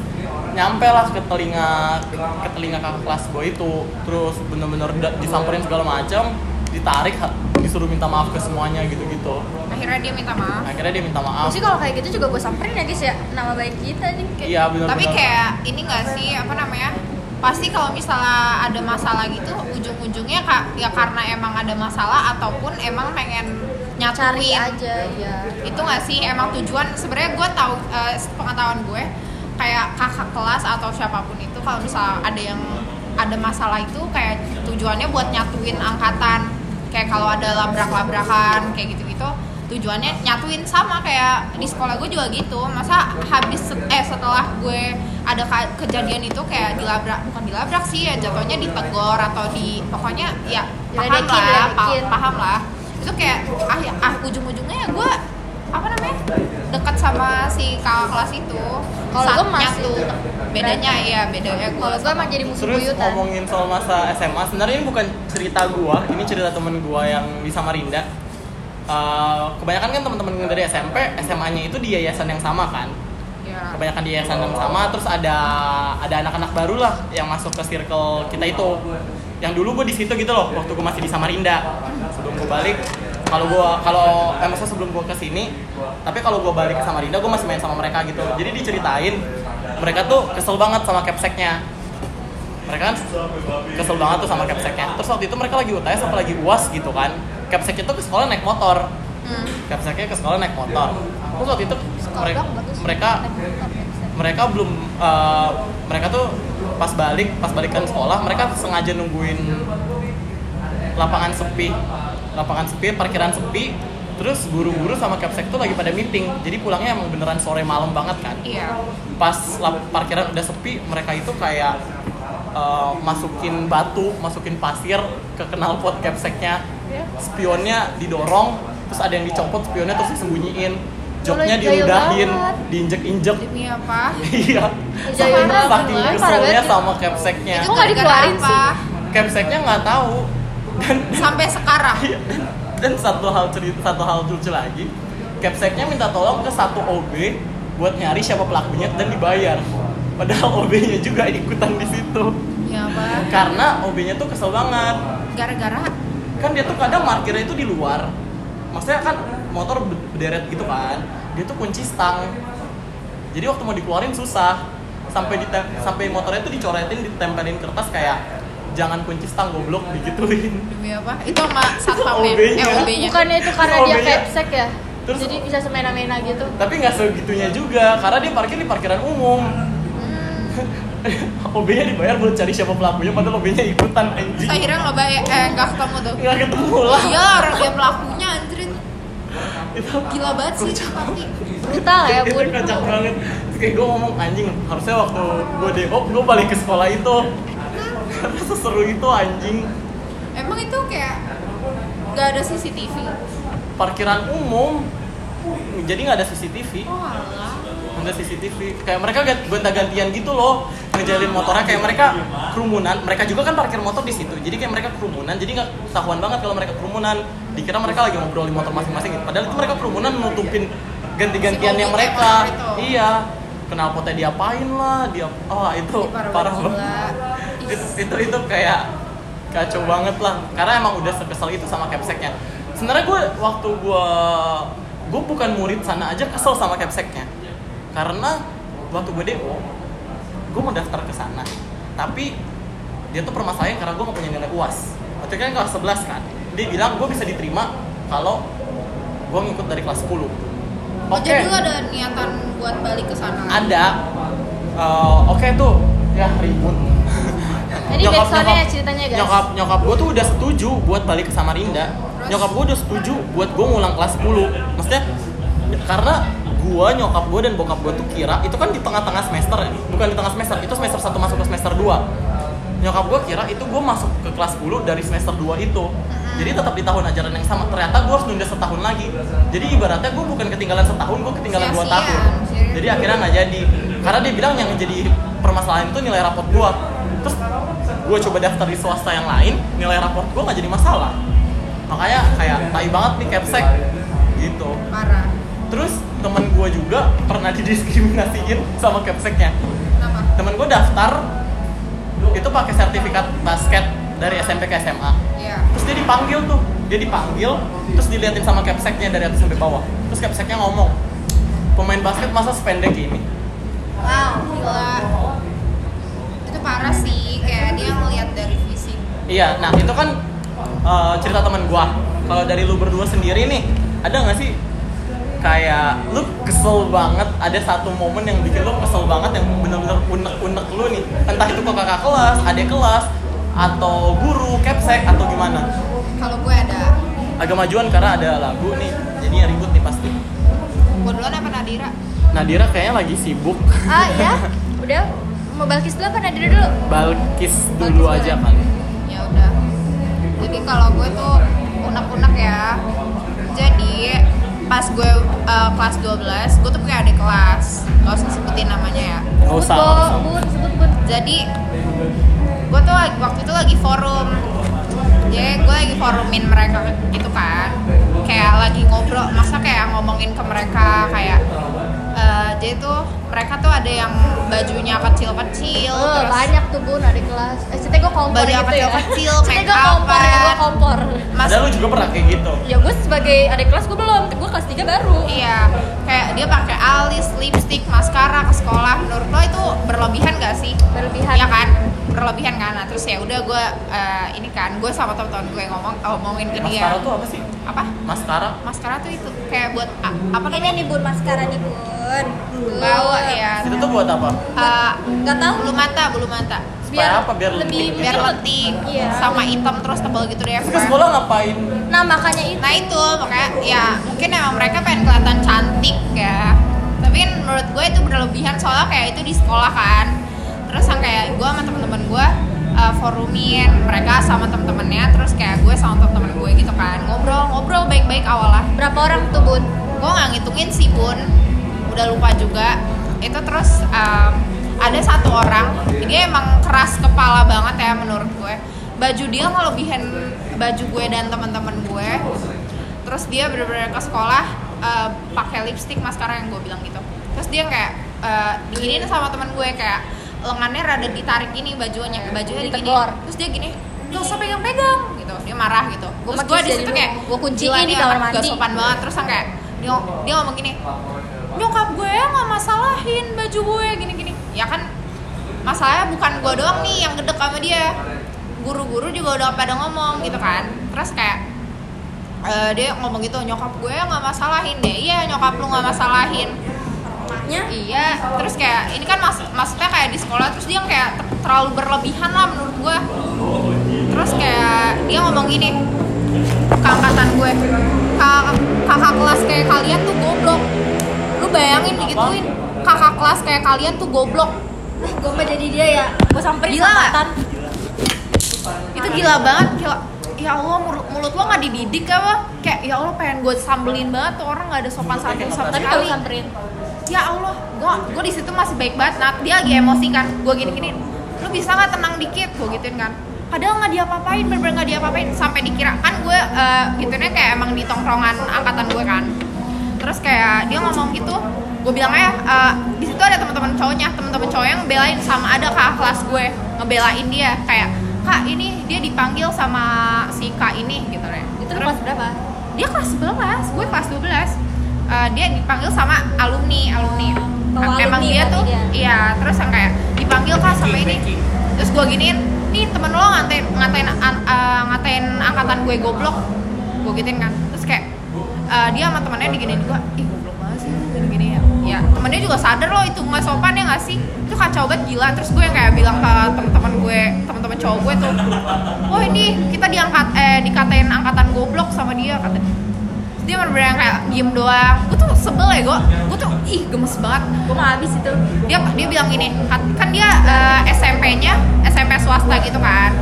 nyampe lah ke telinga ke telinga kakak kelas gue itu. Terus bener-bener disamperin segala macam ditarik disuruh minta maaf ke semuanya gitu-gitu. Akhirnya dia minta maaf. Akhirnya dia minta maaf. Sih kalau kayak gitu juga gue samperin ya guys ya nama baik kita nih kayak iya bener tapi kayak ini gak sih apa namanya pasti kalau misalnya ada masalah gitu ujung-ujungnya kak ya karena emang ada masalah ataupun emang pengen cari nyatuin. aja ya itu nggak sih? Emang tujuan sebenarnya gue tahu eh, pengetahuan gue kayak kakak kelas atau siapa pun itu kalau misalnya ada yang ada masalah itu kayak tujuannya buat nyatuin angkatan. Kayak kalau ada labrak-labrakan kayak gitu-gitu tujuannya nyatuin sama kayak di sekolah gue juga gitu. Masa habis set- eh setelah gue ada kejadian itu kayak dilabrak bukan dilabrak sih ya jatuhnya ditegor atau di pokoknya ya paham Diledekin, lah diledekin. paham lah. Itu kayak ah, ya- ah ujung-ujungnya ya gue apa namanya dekat sama si kakak kelas itu. Kalau gue masih tetap bedanya ya bedanya gue kalau gue emang jadi musuh Terus buyutan. ngomongin soal masa SMA, sebenarnya ini bukan cerita gua, ini cerita temen gua yang di Samarinda. Eh, kebanyakan kan teman-teman dari SMP, SMA-nya itu di yayasan yang sama kan. ya Kebanyakan di yayasan yang sama, terus ada ada anak-anak baru lah yang masuk ke circle kita itu. Yang dulu gua di situ gitu loh, waktu gua masih di Samarinda. Sebelum gua balik, kalau gua kalau eh, maksudnya sebelum gua ke sini, tapi kalau gua balik ke Samarinda, gua masih main sama mereka gitu. Jadi diceritain mereka tuh kesel banget sama capseknya mereka kan kesel banget tuh sama capseknya terus waktu itu mereka lagi UTS apa lagi uas gitu kan capsek itu ke sekolah naik motor. Hmm. capseknya ke sekolah naik motor. Terus waktu itu mereka mereka mereka belum eh, mereka tuh pas balik pas balikan sekolah mereka sengaja nungguin lapangan sepi. Lapangan sepi parkiran sepi. Terus guru-guru sama capsek tuh lagi pada meeting. Jadi pulangnya emang beneran sore malam banget kan. Iya. Pas lap- parkiran udah sepi mereka itu kayak uh, masukin batu masukin pasir ke knalpot capseknya spionnya didorong terus ada yang dicopot spionnya terus disembunyiin. Joknya diludahin diinjek-injek. Demi apa? Iya. Saking banget, saking keselnya sama capseknya itu nggak dikeluarin sih? capseknya nggak tahu. Dan sampai sekarang. Iya, dan, dan satu hal cerita satu hal lucu lagi. Capseknya minta tolong ke satu OB buat nyari siapa pelakunya dan dibayar. Padahal OB-nya juga ikutan di situ. Ya apa karena OB-nya tuh kesel banget. Gara-gara kan dia tuh kadang parkirnya itu di luar. Maksudnya kan motor ber- berderet gitu kan. Dia tuh kunci stang. Jadi waktu mau dikeluarin susah. Sampai di sampai motornya tuh dicoretin ditempelin kertas kayak jangan kunci stang goblok digituin. Demi apa? Itu sama satpamnya OB-nya. eh OB-nya bukannya itu karena dia capsek ya? Terus- jadi bisa semena-mena gitu? Tapi nggak segitunya juga karena dia parkir di parkiran umum OB-nya dibayar buat cari siapa pelakunya padahal OB-nya ikutan anjing. Akhirnya nggak bayar eh nggak ketemu tuh. nggak ketemu lah. Iya orang dia pelakunya anjir. Itu gila banget sih itu pasti. brutal ya itu bun. kocak banget. Terus kayak gue ngomong anjing harusnya waktu gue DO gue balik ke sekolah itu. Karena seseru itu anjing. Emang itu kayak nggak ada CCTV parkiran umum. Jadi nggak ada CCTV oh alah ada CCTV kayak mereka gant- gonta-gantian gitu loh ngejalin motornya. Kayak mereka kerumunan. Mereka juga kan parkir motor di situ. Jadi kayak mereka kerumunan. Jadi nggak ketahuan banget kalau mereka kerumunan. Dikira mereka lagi ngobrol di motor masing-masing gitu. padahal itu mereka kerumunan nutupin ganti-gantiannya mereka. iya. Kenal potnya diapain lah dia oh itu parah itu, itu itu kayak kacau banget lah. Karena emang udah sekesel itu sama capseknya sebenarnya gue waktu gue gue bukan murid sana aja kesel sama capseknya karena waktu gue do gue mau daftar ke sana. Tapi dia tuh permasalahan karena gue gak punya nilai uas waktu itu kan kelas 11 kan dia bilang gue bisa diterima kalau gue ngikut dari kelas 10 Oh, jadi lu ada niatan buat balik ke sana? ada. Eh, oke tuh. Ya ribut. Jadi backsoundnya ceritanya, guys. nyokap nyokap gue tuh udah setuju buat balik ke Samarinda. Terus? nyokap gue udah setuju buat gue ngulang kelas 10 maksudnya karena gue nyokap gue dan bokap gue tuh kira itu kan di tengah-tengah semester ya. Bukan di tengah semester itu semester 1 masuk ke semester 2 nyokap gue kira itu gue masuk ke kelas 10 dari semester 2 itu. Jadi tetap di tahun ajaran yang sama. Ternyata gue harus nunda setahun lagi. Jadi ibaratnya gue bukan ketinggalan setahun gue ketinggalan dua tahun. Jadi akhirnya nggak jadi. Karena dia bilang yang jadi permasalahan itu nilai raport gue terus gue coba daftar di swasta yang lain nilai raport gue nggak jadi masalah. Makanya kayak tai banget nih capsek. Gitu. Parah. terus temen gue juga pernah didiskriminasiin sama capseknya temen gue daftar itu pakai sertifikat basket dari SMP ke SMA Iya. terus dia dipanggil tuh dia dipanggil terus diliatin sama capseknya dari atas sampai bawah terus capseknya ngomong pemain basket masa sependek ini Wow, gila. Itu parah sih, kayak dia ngeliat dari fisik. iya nah itu kan eh, cerita teman gua kalau dari lu berdua sendiri nih ada nggak sih kayak lu kesel banget ada satu momen yang bikin lu kesel banget yang bener-bener unek-unek lu nih entah itu ke kakak kelas adik kelas atau guru capsek atau gimana Kalau gue ada, agak majuan karena ada lagu nih jadinya ribut nih pasti gue duluan apa Nadira? Nadira kayaknya lagi sibuk Ah iya, udah mau Balkis dulu apa Nadira dulu? Balkis dulu Balkis dulu aja ya. kali Ya udah. Jadi kalau gue tuh unek-unek ya. Jadi pas gue uh, kelas 12, gue tuh punya adik kelas. Gak usah sebutin namanya ya. nggak Sebut. Bun, sebut Bun Jadi gue tuh waktu itu lagi forum. Jadi gue lagi forumin mereka gitu kan. Kayak lagi ngobrol, masa kayak ngomongin ke mereka kayak eh, jadi tuh mereka tuh ada yang bajunya kecil-kecil Oh, tuh Bun adik kelas Eh, ceritanya gue kompor gitu ya kecil-kecil, Ceritanya gue kompor ya, gue kompor Mas- Padahal lu juga pernah kayak gitu Ya gue sebagai adik kelas gue belum, gue kelas 3 baru Iya, kayak dia pakai alis, lipstick, maskara ke sekolah. Menurut lo itu berlebihan gak sih? Berlebihan. Iya kan? Berlebihan kan. Nah, terus ya udah gue eh, ini kan, gue sama teman-teman gue ngomong ngomongin ke dia. Maskara tuh apa sih? Apa? Maskara Maskara tuh itu kayak buat a- apa Ini namanya? nih Bun, maskara nih Bun Bawa ya. Itu tuh buat apa? Eh, Gak tau bulu mata, bulu mata. Supaya apa? Biar lebih lentik Biar lentik Iya. sama hitam terus tebal gitu deh. Terus sekolah ngapain? Nah makanya itu Nah itu makanya ya mungkin emang mereka pengen kelihatan cantik ya. Tapi kan menurut gue itu berlebihan soalnya kayak itu di sekolah kan. Terus yang kayak gue sama temen-temen gue uh, forumin mereka sama temen-temennya terus kayak gue sama temen-temen gue gitu kan ngobrol-ngobrol baik-baik awalnya. Berapa orang tuh Bun? Gue nggak ngitungin sih bun, udah lupa juga. Itu terus um, ada satu orang dia emang keras kepala banget ya menurut gue. Baju dia ngelebihin baju gue dan teman-teman gue terus dia bener-bener ke sekolah uh, pakai lipstick maskara yang gue bilang gitu terus dia kayak uh, diginiin sama teman gue kayak lengannya rada ditarik gini bajunya bajunya digini Ditegor. terus dia gini gak usah pegang-pegang gitu. Dia marah gitu. Gua terus gue di situ kayak gua kunciin "Gila, di kamar anak gak mandi." sopan banget. Terus kayak dia dia ngomong gini nyokap gue nggak masalahin baju gue gini-gini. Ya kan masalahnya bukan gue doang nih yang gedek sama dia. Guru-guru juga udah pada ngomong gitu kan. Terus kayak eh, dia ngomong gitu nyokap gue nggak masalahin deh. Iya nyokap lu nggak masalahin Maknya iya terus kayak ini kan mas maksudnya kayak di sekolah terus dia kayak ter- terlalu berlebihan lah menurut gue terus kayak dia ngomong gini ke angkatan gue kakak, kakak kelas kayak kalian tuh goblok. Lu bayangin digituin kakak kelas kayak kalian tuh goblok. Gue mah jadi dia ya. Gue samperin Gila. sambatan itu gila banget gila. Ya Allah mulut, mulut lo nggak dididik apa? Kayak ya Allah pengen gue sambelin banget tuh orang nggak ada sopan santun sama tapi kalau sekali. samperin ya Allah gue gue di situ masih baik banget. Nah dia lagi emosi kan. Gue gini gini lu bisa nggak tenang dikit? Gue gituin kan. Padahal nggak diapa-apain bener-bener nggak diapa-apain. Sampai dikira kan gue uh, gituinnya kayak emang di tongkrongan angkatan gue kan. Terus kayak dia ngomong gitu gue bilang aja uh, di situ ada teman-teman cowoknya teman-teman cowok yang belain sama ada kakak kelas gue ngebelain dia. Kayak kak ini dia dipanggil sama si kak ini gitu deh itu kelas berapa? Dia kelas 11 gue kelas 12 Eh, dia dipanggil sama alumni alumni. Oh, emang alumni dia tuh dia. iya terus yang kayak dipanggil kak sama ini. terus gue giniin nih temen lo ngatain ngatain an- eh, ngatain angkatan gue goblok. Gue gituin kan. Terus kayak eh, dia sama temennya diginiin gue ih goblok banget sih gini gini ya. Ya temennya juga sadar loh itu nggak sopan ya nggak sih? Itu kacau banget gila. Terus gue yang kayak bilang ke teman-teman gue teman-teman cowok gue tuh oh ini kita diangkat eh dikatain angkatan goblok sama dia kata Terus dia bener-bener yang kayak diem doang. Gue tuh sebel ya gue gue tuh ih gemes banget. Gue mau habis itu. Dia dia bilang gini kan, kan dia eh, SMP-nya SMP swasta gitu kan.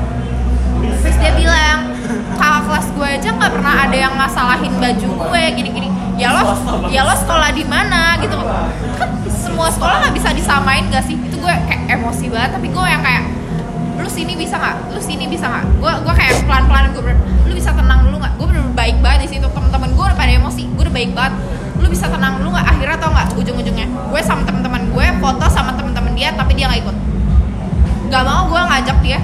Terus dia bilang kakak kelas gue aja nggak pernah ada yang masalahin baju gue gini-gini. Ya lo ya lo sekolah di mana? Gitu. Kan semua sekolah nggak bisa disamain gak sih? Itu gue kayak emosi banget tapi gue yang kayak lu sini bisa nggak? Lu sini bisa nggak? Gue gue kayak pelan pelan gue bener lu bisa tenang dulu nggak? Gue bener baik banget di situ teman-teman gue udah pada emosi gue udah baik banget. Lu bisa tenang dulu nggak? Akhirnya tau nggak? Ujung ujungnya gue sama teman-teman gue foto sama teman-teman dia tapi dia nggak ikut. Nggak mau gue ngajak dia.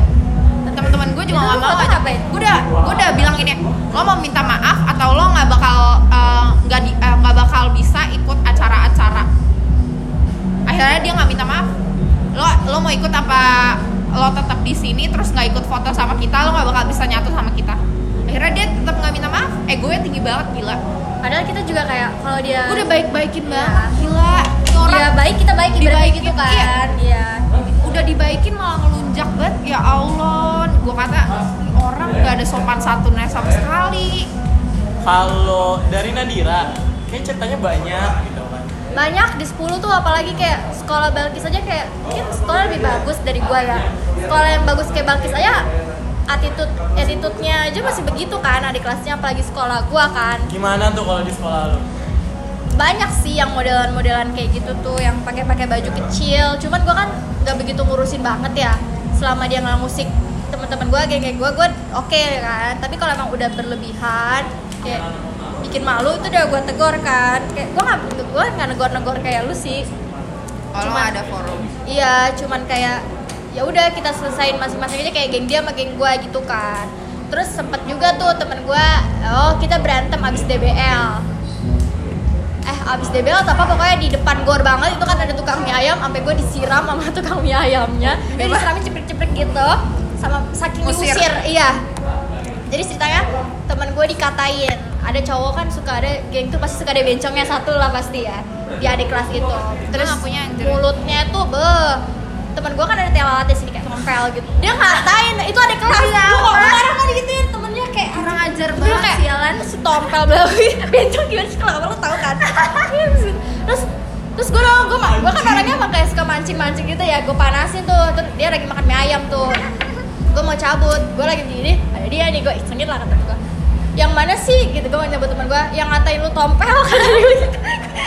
Dan teman-teman gue juga nggak mau ngajak gue udah gue udah bilang gini lo mau minta maaf atau lo nggak bakal eh, nggak eh, nggak bakal bisa ikut acara-acara? Akhirnya dia nggak minta maaf. Lo lo mau ikut apa lo tetap di sini terus nggak ikut foto sama kita lo nggak bakal bisa nyatu sama kita akhirnya dia tetap nggak minta maaf egonya tinggi banget gila padahal kita juga kayak kalau dia gue udah baik-baikin Iya. banget gila Ini orang Iya baik kita baik Dibaikin, gitu kan iya. iya udah dibaikin malah ngelunjak banget ya Allah gue kata "Ini orang nggak ada sopan santunnya sama sekali Kalau dari Nadira, kayak ceritanya banyak gitu. Banyak di 10 tuh apalagi kayak sekolah Balkis aja kayak mungkin sekolah lebih bagus dari gua ya. Sekolah yang bagus kayak Balkis aja attitude attitude-nya aja masih begitu kan adik kelasnya apalagi sekolah gua kan. Gimana tuh kalau di sekolah lu? banyak sih yang modelan-modelan kayak gitu tuh yang pakai-pakai baju kecil. Cuman gua kan nggak begitu ngurusin banget ya selama dia nggak musik. Teman-teman gua kayak kayak gua gua oke kan. Tapi kalau emang udah berlebihan kayak bikin malu itu udah gua tegur kan kayak gua nggak gua nggak negor-negor kayak lu sih kalau Cuma- ada forum Iya, cuman kayak ya udah kita selesain masing-masing aja kayak geng dia sama geng gua gitu kan. Terus sempet juga tuh temen gua, oh kita berantem abis DBL. Eh abis DBL atau apa pokoknya di depan gor banget itu kan ada tukang mie ayam, sampai gue disiram sama tukang mie ayamnya. Bebas. disiramin cepet-cepet gitu, sama saking diusir, iya. Jadi ceritanya temen gue dikatain ada cowok kan suka ada geng tuh pasti suka ada bencongnya satu lah pasti ya di adik kelas itu. Terus punya, mulutnya tuh be temen gue kan ada telat sini kayak tompel gitu. Dia ngatain itu ada kelas. Kok apa? marah kan digituin temennya kayak Kurang ajar banget, kayak sialan. si tompel bilang bencong gimana sih kalau lo tau kan? Terus terus gue dong gue gue kan orangnya emang kayak suka mancing mancing gitu ya gue panasin tuh. Terus dia lagi makan mie ayam tuh. Gue mau cabut gue lagi begini ada dia nih gue isengin lah kata gue yang mana sih? Gitu gue nyebut temen gue yang ngatain lu tompel kan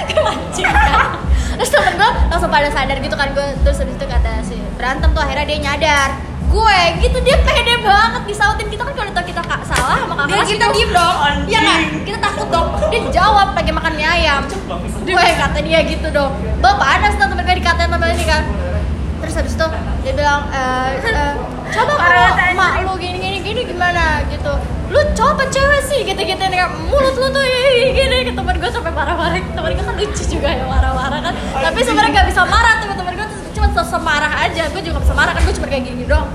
gue mancing kan terus temen gue langsung pada sadar gitu kan gue terus habis itu kata si berantem tuh akhirnya dia nyadar. Gue gitu dia pede banget disautin. Kita kan kalau kita kak salah sama kakak Dia kita diem dong iya nggak? kita takut dong. Dia jawab lagi makan mie ayam. Gue kata dia gitu dong. Bapak panas tuh temen gue dikatain sama ini kan. Terus habis itu dia bilang eh, eh, coba kalau mak lu gini gini gini gimana? Gitu lu cowok apa cewek sih gitu gitu kayak mulut lu tuh gini gini ke temen gue sampai marah-marah. Temen gue kan lucu juga ya marah-marah kan. Tapi sebenarnya gak bisa marah temen gue tuh cuma sosok marah aja. Gue juga gak bisa marah kan gue cuma kayak gini doang.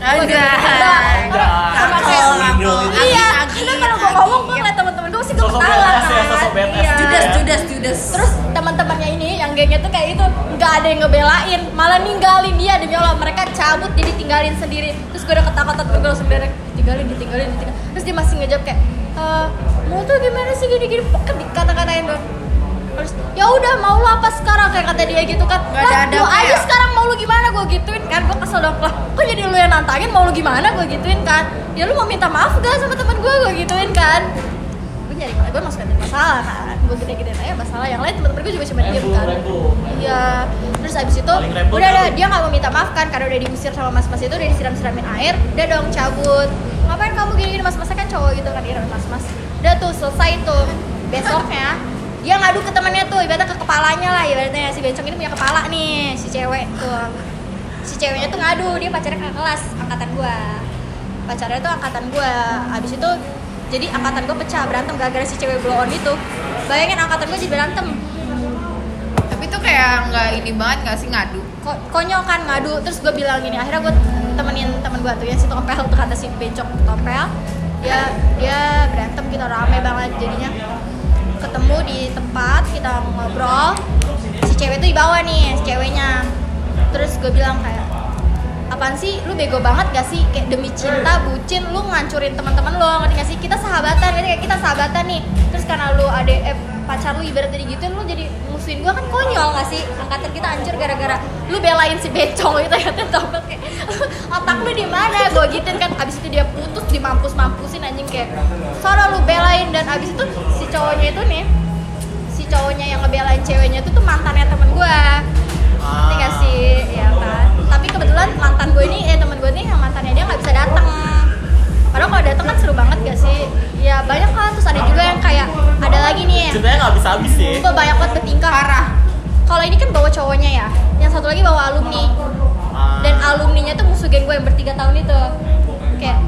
Sama kayak Cakep. iya karena kalau gue ngomong gue ngeliat temen-temen gue sih gue ketawa kan. Iya. Judas Judas Judas Terus teman-temannya ini yang gengnya tuh kayak itu nggak ada yang ngebelain, malah ninggalin dia. Demi Allah mereka cabut jadi tinggalin sendiri. Terus gue udah ketakutan gue langsung beres ditinggalin, ditinggalin, ditinggalin. Terus dia masih ngejawab kayak, eh mau tuh gimana sih gini-gini, pokoknya dikata-katain gue. Terus ya udah mau lu apa sekarang kayak kata dia gitu kan. Ada Lah, lu adabnya aja ya? sekarang mau lu gimana gue gituin kan gue kesel dong lah kok jadi lu yang nantangin mau lu gimana gue gituin kan ya lu mau minta maaf gak sama temen gue gue gituin kan nyari masalah gue masuk masalah kan? Gue gede-gedein aja masalah yang lain temen-temen gue juga cuma diem kan? iya. Terus abis itu udah ada dia nggak mau minta maaf kan? Karena udah diusir sama mas-mas itu udah disiram-siramin air udah dong cabut. Ngapain kamu gini-gini? Mas-masnya kan cowok gitu kan. Iya mas-mas. Udah tuh selesai tuh. Besoknya dia ngadu ke temennya tuh ibaratnya ke kepalanya lah ibaratnya. Si bencong ini punya kepala nih si cewek tuh. Si ceweknya tuh ngadu dia pacarnya kakak kelas angkatan gua. Pacarnya tuh angkatan gua. Abis itu jadi angkatan gue pecah berantem gara-gara si cewek blow on itu. Bayangin angkatan gue jadi berantem. Tapi tuh kayak nggak ini banget nggak sih ngadu. Ko konyol kan ngadu. Terus gue bilang gini akhirnya gue temenin temen gue tuh ya si topel tuh kata si becok topel. Dia dia berantem kita rame banget jadinya. Ketemu di tempat kita ngobrol. Si cewek tuh dibawa nih si ceweknya. Terus gue bilang kayak apaan sih? Lu bego banget gak sih? Kayak demi cinta bucin lu ngancurin teman-teman lu ngerti gak sih? Kita sahabatan ngerti kayak kita sahabatan nih. Terus karena lu ada eh, pacar lu ibarat jadi gituin lu jadi musuhin gua kan konyol gak sih? Angkatan kita hancur gara-gara lu belain si becong gitu ya tau kayak otak lu di mana? Gue gituin kan abis itu dia putus dimampus mampusin anjing kayak soalnya lu belain. Dan abis itu si cowoknya itu nih si cowoknya yang ngebelain ceweknya itu tuh mantannya temen gua ngerti gak sih? Ya kan? Tapi kebetulan mantan gue ini eh temen gue ini yang mantannya dia nggak bisa datang padahal kalau datang kan seru banget gak sih? Ya banyak kan terus ada juga yang kayak ada lagi nih ceritanya nggak bisa habis sih. Gue banyak banget bertingkah. Parah. kalau ini kan bawa cowoknya ya. Yang satu lagi bawa alumni. Ah. dan alumninya tuh musuh geng gue yang bertiga tahun itu. Kayak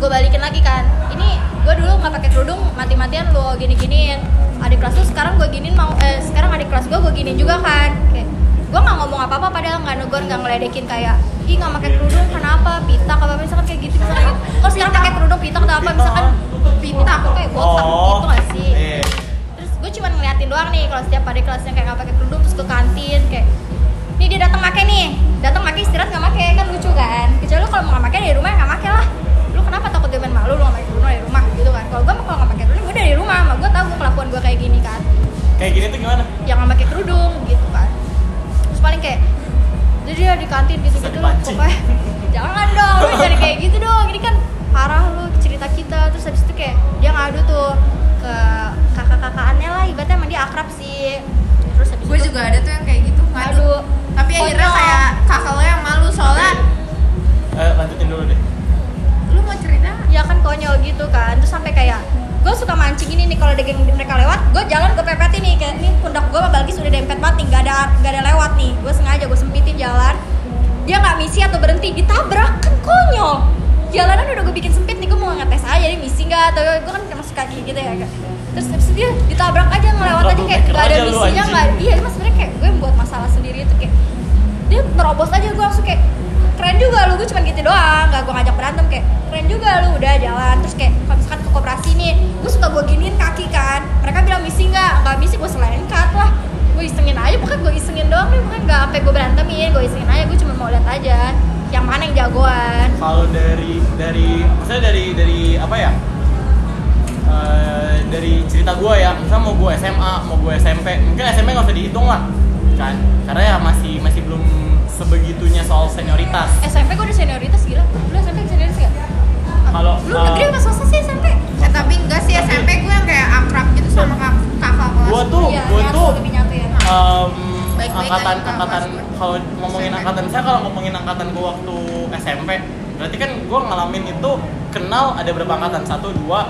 gue balikin lagi kan. Ini gue dulu nggak pakai kerudung mati-matian lo gini-giniin. Adik kelas lu sekarang gue giniin mau eh, sekarang adik kelas gue gue giniin juga kan. Kayak gue nggak ngomong apa-apa padahal nggak negur nggak ngeledekin kayak ih nggak pakai kerudung kenapa? Pitak apa misalkan kayak gitu misalkan gitu. Kalau sekarang pakai kerudung pitak atau apa? Misalkan pitak kayak botak Oh. gitu gak sih? Iya. terus gue cuma ngeliatin doang nih kalau setiap adik kelasnya kayak nggak pakai kerudung terus ke kantin kayak nih dia datang make nih datang make istirahat nggak make. Kan lucu kan? Kecuali lu kalau mau nggak make di rumah ya nggak make lah. Lu kenapa takut dia main malu lu nggak pakai kerudung dari rumah gitu kan? Kalau gue mah kalau nggak pakai kerudung gue dari rumah mah gue tahu gue kelakuan gue kayak gini kan. Kayak gini tuh gimana? Yang nggak pakai kerudung gitu paling kayak jadi dia di kantin gitu gitu lah dipancing. pokoknya. Jangan dong lu jadi kayak gitu dong. Ini kan parah lu cerita kita. Terus habis itu kayak dia ngadu tuh ke kakak-kakakannya lah ibaratnya emang dia akrab sih. Terus habis Gue juga ada tuh yang kayak gitu ngadu. ngadu. Tapi akhirnya Konyol. kayak kakak lo yang malu soalnya eh, lanjutin dulu deh. Lu mau cerita? Ya kan konyol gitu kan. Terus sampai kayak gue suka mancing ini nih kalau ada geng mereka lewat gue jalan gue pepetin nih kayak nih pundak gue sama Balkis udah dempet banget nih gak ada gak ada lewat nih. Gue sengaja gue sempitin jalan. Dia nggak misi atau berhenti ditabrak kan konyol. Jalanan udah gue bikin sempit nih gue mau ngetes aja nih misi nggak atau gue kan masuk kaki gitu ya terus habis itu dia ditabrak aja ngelewat aja kayak gak ada misinya nggak iya mas sebenarnya kayak gue buat masalah sendiri itu kayak dia terobos aja gue langsung kayak keren juga lu gue cuma gitu doang. Gak gue ngajak berantem kayak keren juga lu udah jalan. Terus kayak kalau misalkan ke koperasi nih gue suka gue giniin kaki kan. Mereka bilang misi nggak? Nggak misi gue selengkat lah. Gue isengin aja bukan gue isengin doang nih bukan nggak sampai gue berantemin gue isengin aja gue cuma mau lihat aja yang mana yang jagoan. Kalau dari dari maksudnya dari dari apa ya? Eh, dari cerita gue ya misalnya mau gue SMA mau gue SMP mungkin SMP nggak usah dihitung lah kan? Karena ya masih masih belum sebegitunya soal senioritas. SMP gue udah senioritas? Gila. Lu SMP senioritas gak? Kalau, lu uh, negeri apa swasta sih SMP? eh tapi enggak sih SMP gue yang kayak akrab gitu sama kak- kakak kelas gue tuh Iya, gue tuh nyatu ya. em, Baik-baik angkatan aja, Kak, angkatan Mas gue. kalau ngomongin SMP. angkatan saya kalau ngomongin angkatan gue waktu SMP berarti kan gue ngalamin itu kenal ada berapa angkatan? Satu dua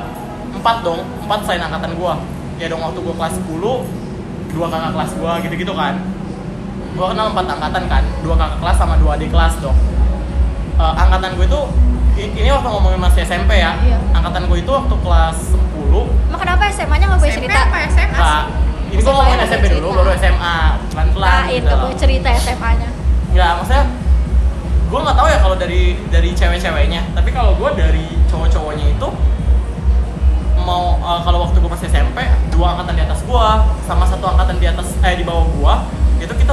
empat dong. Empat selain angkatan gue ya dong waktu gue kelas 10 dua kakak kelas gue gitu gitu kan gue kenal empat angkatan kan dua kakak kelas sama dua adik kelas dong Eh, angkatan gue itu ini waktu ngomongin masih SMP ya Iya. angkatan gue itu waktu kelas 10 Emang kenapa SMA nya gak boleh SMP cerita? apa SMA Nah, sih? ini gue ngomongin ya, SMP dulu, baru SMA, pelan-pelan. Lain, gitu gak loh. boleh cerita SMA nya Nggak, maksudnya gue nggak tahu ya kalau dari dari cewek-ceweknya, tapi kalau gue dari cowok-cowoknya itu mau eh, kalau waktu gue masih SMP dua angkatan di atas gue sama satu angkatan di atas eh di bawah gue itu kita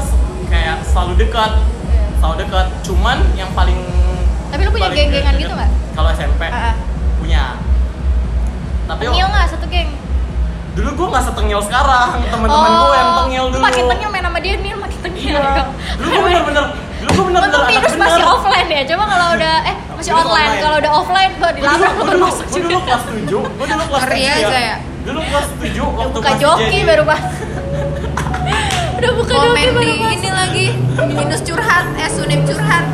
kayak selalu dekat selalu dekat cuman yang paling Tapi lu punya geng-gengan gitu nggak? kalau SMP Ah, ah. punya tapi Tengil gak satu geng? dulu gue nggak setengil sekarang teman-teman gue yang tengil dulu Lu makin tengil main sama dia, Nil makin tengil Iya. Dulu gue bener-bener, dulu gue bener-bener Minus bener. masih offline ya, coba kalau udah, eh masih online, online. kalau udah offline gue lu gue masuk gue dulu kelas 7, gue dulu kelas Ngeri 7 aja ya. Dulu kelas 7 Udah waktu buka joki baru banget Udah buka komen di ini lagi minus curhat eh sunip curhat.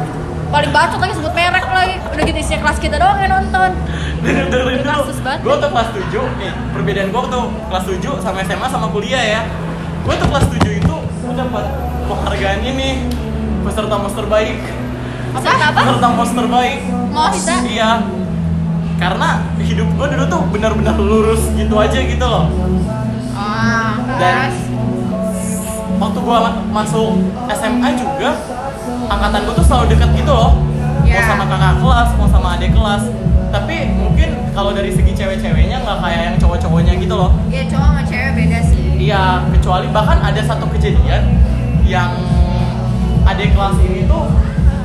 Paling bacot lagi sebut merek lagi. Udah gitu isinya kelas kita doang yang nonton. Dengerin dengerin dulu. Gue tuh kelas 7, nih perbedaan gue tuh kelas 7 sama SMA sama kuliah ya. Gue tuh kelas 7 itu gue dapat penghargaan ini Peserta monster baik. Apa? Apa? Peserta monster baik. Bisa? Iya. Karena hidup gue dulu tuh benar-benar lurus gitu aja gitu loh. Oh Dan- waktu gua ma- masuk SMA juga angkatan gua tuh selalu dekat gitu loh. Mau Ya. sama kakak kelas mau sama adik kelas. Tapi mungkin kalau dari segi cewek-ceweknya nggak kayak yang cowok-cowoknya gitu loh. Ya cowok sama cewek beda sih. Iya kecuali bahkan ada satu kejadian yang adik kelas ini tuh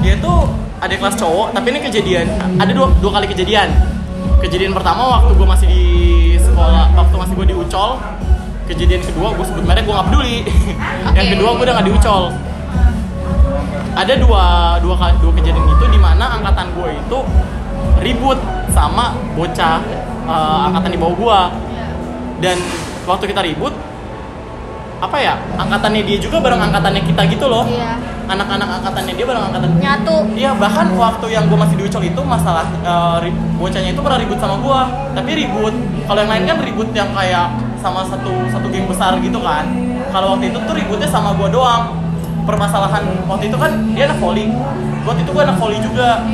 dia tuh adik kelas cowok tapi ini kejadian ada dua, dua kali kejadian. Kejadian pertama waktu gue masih di sekolah waktu masih gue di ucol kejadian kedua gue sebut merek gue nggak peduli. Yang Oke. kedua gue udah nggak di ucol ada dua dua dua kejadian itu di mana angkatan gue itu ribut sama bocah eh, angkatan di bawah gue dan waktu kita ribut apa ya angkatannya dia juga bareng angkatannya kita gitu loh. Iya. anak-anak angkatannya dia bareng angkatan Nyatu. Iya bahkan waktu yang gue masih di Ucol itu masalah ri- bocahnya itu pernah ribut sama gue tapi ribut. Kalau yang lain kan ribut yang kayak sama satu satu geng besar gitu kan. Kalau waktu itu tuh ributnya sama gue doang. Permasalahan waktu itu kan dia anak volley waktu itu gue anak volley juga.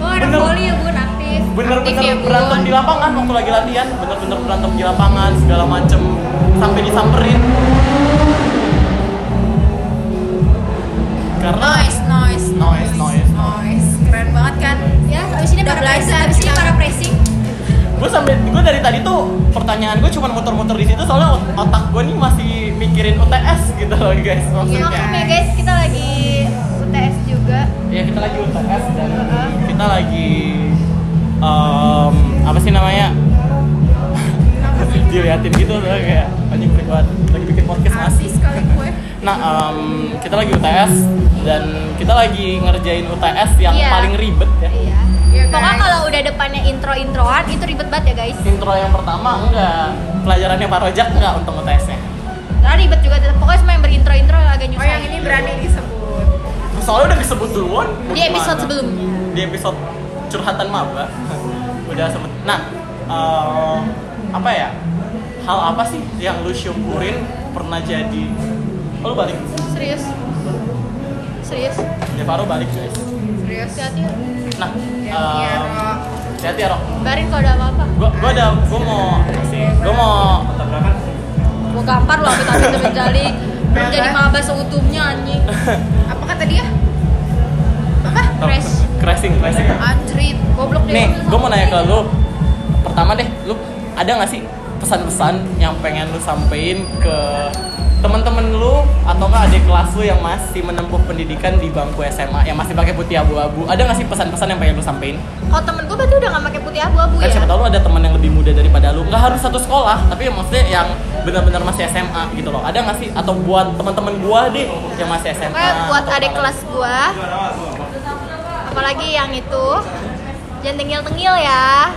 Oh, ada Bener. voli ya bun aktif. bener-bener Aktif ya, berantem di lapangan waktu lagi latihan. Bener-bener berantem di lapangan segala macem. Sampai disamperin. Karena noise noise. Noise, noise. noise. Keren banget kan? Ya, abis ini para pressing, abis ini para pressing. Gue sampai gue dari tadi tuh pertanyaan gue cuma muter-muter di situ soalnya ot- otak gue nih masih mikirin UTS gitu loh guys Ya, maksudnya maklum ya guys, kita lagi UTS juga. ya kita lagi UTS dan kita lagi em, apa sih namanya diliatin gitu tuh kayak anjing freak banget lagi bikin podcast mas artis kali gue nah em, kita lagi UTS dan kita lagi ngerjain UTS yang Iya. paling ribet ya Iya. Pokoknya kalau udah depannya intro-introan itu ribet banget ya guys. intro yang pertama enggak pelajarannya Pak Rojak enggak untuk UTS-nya Nah, ribet juga tetap. Pokoknya semua yang berintro-intro agak oh nyusahin. yang ini berani disebut soalnya udah disebut duluan Di episode sebelumnya. di episode curhatan maba udah sebut nah eh, apa ya hal apa sih yang lu syukurin pernah jadi oh, lu balik Serius. Serius. Devaro balik guys serius Hati-hati. Ya. nah hati-hati ya Rok Barin kalau ada apa-apa. gua gua ada gua mau sih gua mau Gua gampar loh amit-amit demi jali. Belum jadi maba seutuhnya anjing. apa kata dia apa Crash. crashing crashing anjrit Goblok deh. nih gua mau nanya ke lu pertama deh lu ada nggak sih pesan-pesan yang pengen lu sampein ke teman-teman lu atau nggak adik kelas lu yang masih menempuh pendidikan di bangku SMA yang masih pakai putih abu-abu ada nggak sih pesan-pesan yang pengen lu sampein Kalau temen gue berarti udah gak pakai putih abu-abu kan ya? siapa tahu lu ada teman yang lebih muda daripada lu. Nggak harus satu sekolah tapi maksudnya yang benar-benar masih SMA gitu loh. Ada nggak sih? Atau buat teman-teman gua deh yang masih SMA Pokoknya buat adik kelas gua Apalagi yang itu Jangan tengil-tengil ya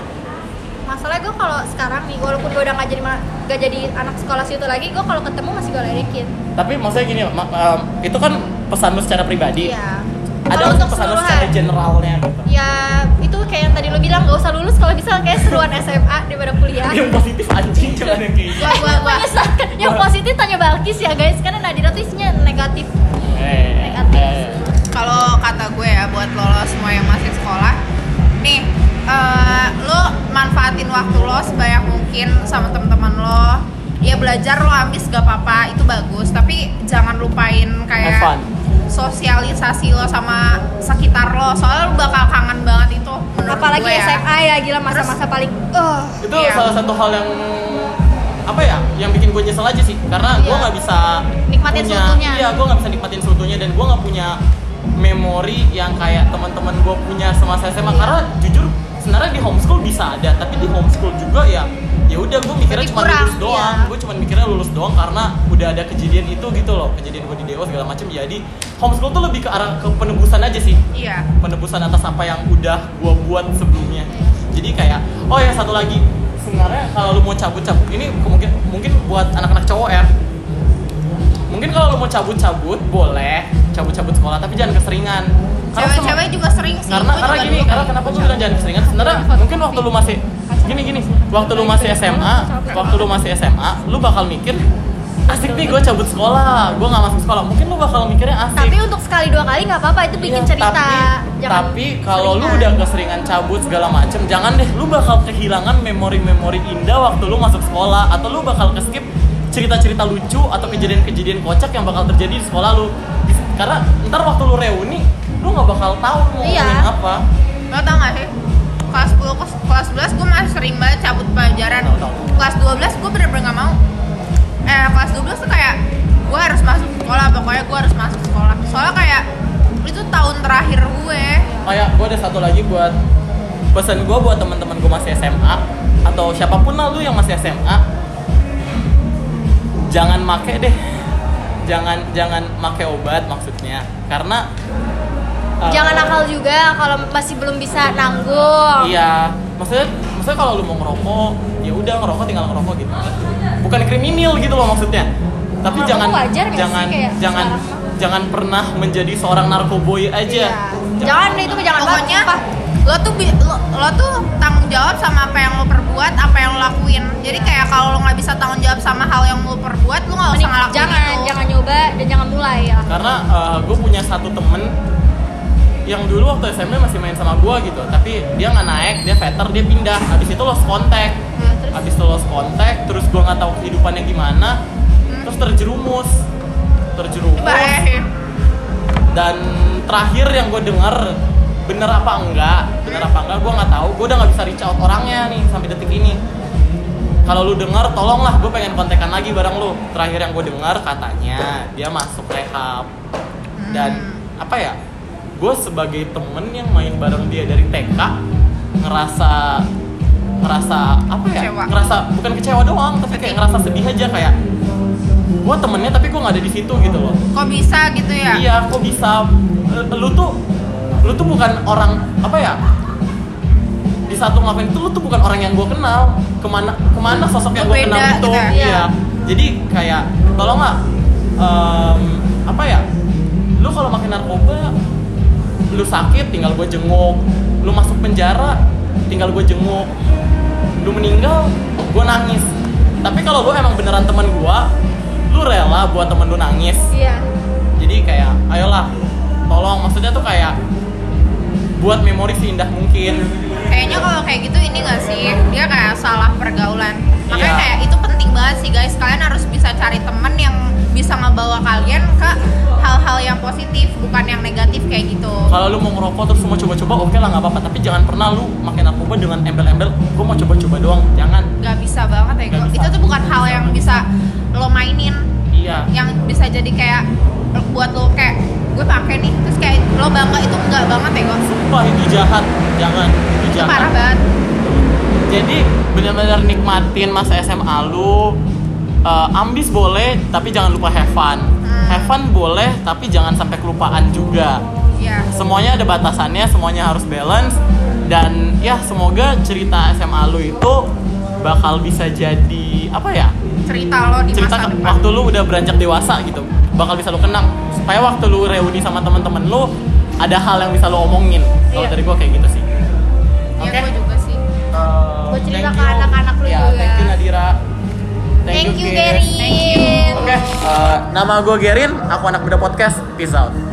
Masalahnya gue kalau sekarang nih Walaupun gue udah gak jadi, gak jadi anak sekolah situ lagi Gue kalau ketemu masih gue ledekin tapi maksudnya gini ma- em, itu kan pesan lu secara pribadi. Iya. Ada untuk pesan lu secara generalnya gitu? Ya itu kayak yang tadi lo bilang Gak usah lulus kalau bisa kayak seruan SMA daripada kuliah. Yang positif anjing jangan yang kayak gitu. Gua gua. Yang positif tanya Balkis ya guys Karena Nadira tuh isinya negatif. Eh, Negatif. eh. kalau kata gue ya buat lo, lo semua yang masih sekolah nih eh, lo manfaatin waktu lo sebanyak mungkin sama teman-teman lo ya belajar lo ambis gak apa-apa itu bagus tapi jangan lupain kayak sosialisasi lo sama sekitar lo soalnya lo bakal kangen banget itu Apalagi gue ya. SMA ya gila masa-masa paling uh, itu Iya. salah satu hal yang apa ya yang bikin gue nyesel aja sih karena gue Iya. nggak bisa Nikmatin punya, seutuhnya. iya gue nggak bisa nikmatin seutuhnya dan gue nggak punya memori yang kayak teman-teman gue punya semasa SMA Iya. karena jujur sebenarnya di homeschool bisa ada tapi di homeschool juga ya ya udah gue mikirnya cuma lulus doang. iya. gue cuma mikirnya lulus doang karena udah ada kejadian itu gitu loh kejadian gue di Dewa segala macam jadi homeschool tuh lebih ke arah ke penebusan aja sih. Iya. Penebusan atas apa yang udah gua buat sebelumnya. Jadi kayak oh ya satu lagi. Sebenarnya kalau lu mau cabut-cabut ini mungkin mungkin buat anak-anak cowok ya. Mungkin kalau lu mau cabut-cabut boleh cabut-cabut sekolah tapi jangan keseringan cewek-cewek juga sering sih. Karena karena gini karena kenapa gue bilang jangan keseringan sebenarnya mungkin waktu lu masih gini gini. Waktu lu masih SMA waktu lu masih SMA lu bakal mikir asik nih gue cabut sekolah. Gue nggak masuk sekolah. Mungkin lu bakal mikirnya asik. Tapi untuk sekali dua kali nggak apa-apa itu bikin Iya, cerita. tapi, Jangan tapi kalau lu udah keseringan cabut segala macem jangan deh. Lu bakal kehilangan memori-memori indah waktu lu masuk sekolah atau lu bakal keskip cerita-cerita lucu atau kejadian-kejadian kocak yang bakal terjadi di sekolah lu. Karena ntar waktu lu reuni lu nggak bakal tahu mau Iya. ngomongin apa. Lo tau gak sih? Kelas 10, kelas, kelas 11 gue masih sering banget cabut pelajaran. Tahu, tahu. Kelas 12 gue bener-bener gak mau. Eh kelas 12 tuh kayak Gue harus masuk sekolah, pokoknya gue harus masuk sekolah. Soalnya kayak itu tahun terakhir gue. Kayak gue ada satu lagi buat pesan gue buat teman-teman gue masih SMA atau siapa pun lah lu yang masih SMA jangan make deh. Jangan jangan make obat maksudnya. Karena uh, Jangan nakal juga kalau masih belum bisa nanggung. iya maksudnya maksudnya kalau lu mau ngerokok ya udah ngerokok tinggal ngerokok gitu bukan kriminal gitu loh maksudnya tapi jangan wajar nggak sih jangan kayak jangan sekarang jangan pernah menjadi seorang narkoboy aja Iya. Jangan deh itu jangan Pokoknya lo tuh lo, lo tuh tanggung jawab sama apa yang lo perbuat, apa yang lo lakuin. Jadi kayak kalau lo nggak bisa tanggung jawab sama hal yang lo perbuat, lo nggak usah ngelakuin jangan itu. jangan nyoba dan jangan mulai ya. karena gue punya satu temen yang dulu waktu SMP masih main sama gue gitu. Tapi dia nggak naik dia veter dia pindah. Habis itu lost kontak Nah, terus? habis itu lost kontak terus gue nggak tahu kehidupannya gimana terus terjerumus. Terjerumus. Eh, dan terakhir yang gue denger bener apa enggak? Bener apa enggak? Gue nggak tahu. Gue udah nggak bisa reach out orangnya nih sampai detik ini. Kalau lu denger tolonglah gue pengen kontekan lagi bareng lu. Terakhir yang gue dengar katanya dia masuk rehab. Dan apa ya gue sebagai temen yang main bareng dia dari TK ngerasa ngerasa apa ya Kecewa. ngerasa bukan kecewa doang tapi kayak ngerasa sedih aja kayak gue temennya tapi gue nggak ada di situ gitu loh kok bisa gitu ya? Iya, kok bisa? Eh, Lu tuh, lu tuh bukan orang apa ya? Di saat lu ngelakuin itu, lu tuh bukan orang yang gue kenal. Ke mana, ke mana sosok yang gue kenal itu? gitu ya? Iya. Jadi kayak, tolong nggak, em, apa ya? Lu kalau makin narkoba, lu sakit, tinggal gue jenguk. Lu masuk penjara, tinggal gue jenguk. Lu meninggal, gue nangis. Tapi kalau lu emang beneran teman gue, lu rela buat temen lu nangis Iya. jadi kayak ayolah tolong maksudnya tuh kayak buat memori seindah mungkin Kayaknya kalau kayak gitu ini gak sih? Dia kayak salah pergaulan. Makanya Iya. kayak itu penting banget sih guys. Kalian harus bisa cari temen yang bisa ngebawa kalian ke hal-hal yang positif, bukan yang negatif kayak gitu. kalau lu mau ngerokok terus mau coba-coba oke lah nggak apa-apa tapi jangan pernah lu makin narkoba dengan embel-embel gue mau coba-coba doang jangan Gak bisa banget ya. Nggak Go. bisa. Itu tuh bukan hal yang bisa lo mainin, iya yang bisa jadi kayak buat lo kayak gue pakai nih terus kayak lo bangga itu enggak banget ya guys wah itu jahat jangan itu itu jahat parah banget jadi benar-benar nikmatin masa SMA lu Eh, ambis boleh tapi jangan lupa have fun Hmm. have fun boleh tapi jangan sampai kelupaan juga ya semuanya ada batasannya, semuanya harus balance dan ya semoga cerita SMA lu itu bakal bisa jadi apa ya? cerita lo di Cerita masa depan waktu lu udah beranjak dewasa gitu, bakal bisa lu kenang supaya waktu lu reuni sama teman-teman lu ada hal yang bisa lu omongin. Kalau Iya. dari gua kayak gitu sih. ya Oke. gue juga sih Eh, Buat cerita ke anak-anak lu ya, juga. Thank you Nadira. Thank you, Gerin. Gerin. Oke, eh, nama gue Gerin, aku anak muda podcast. Peace out.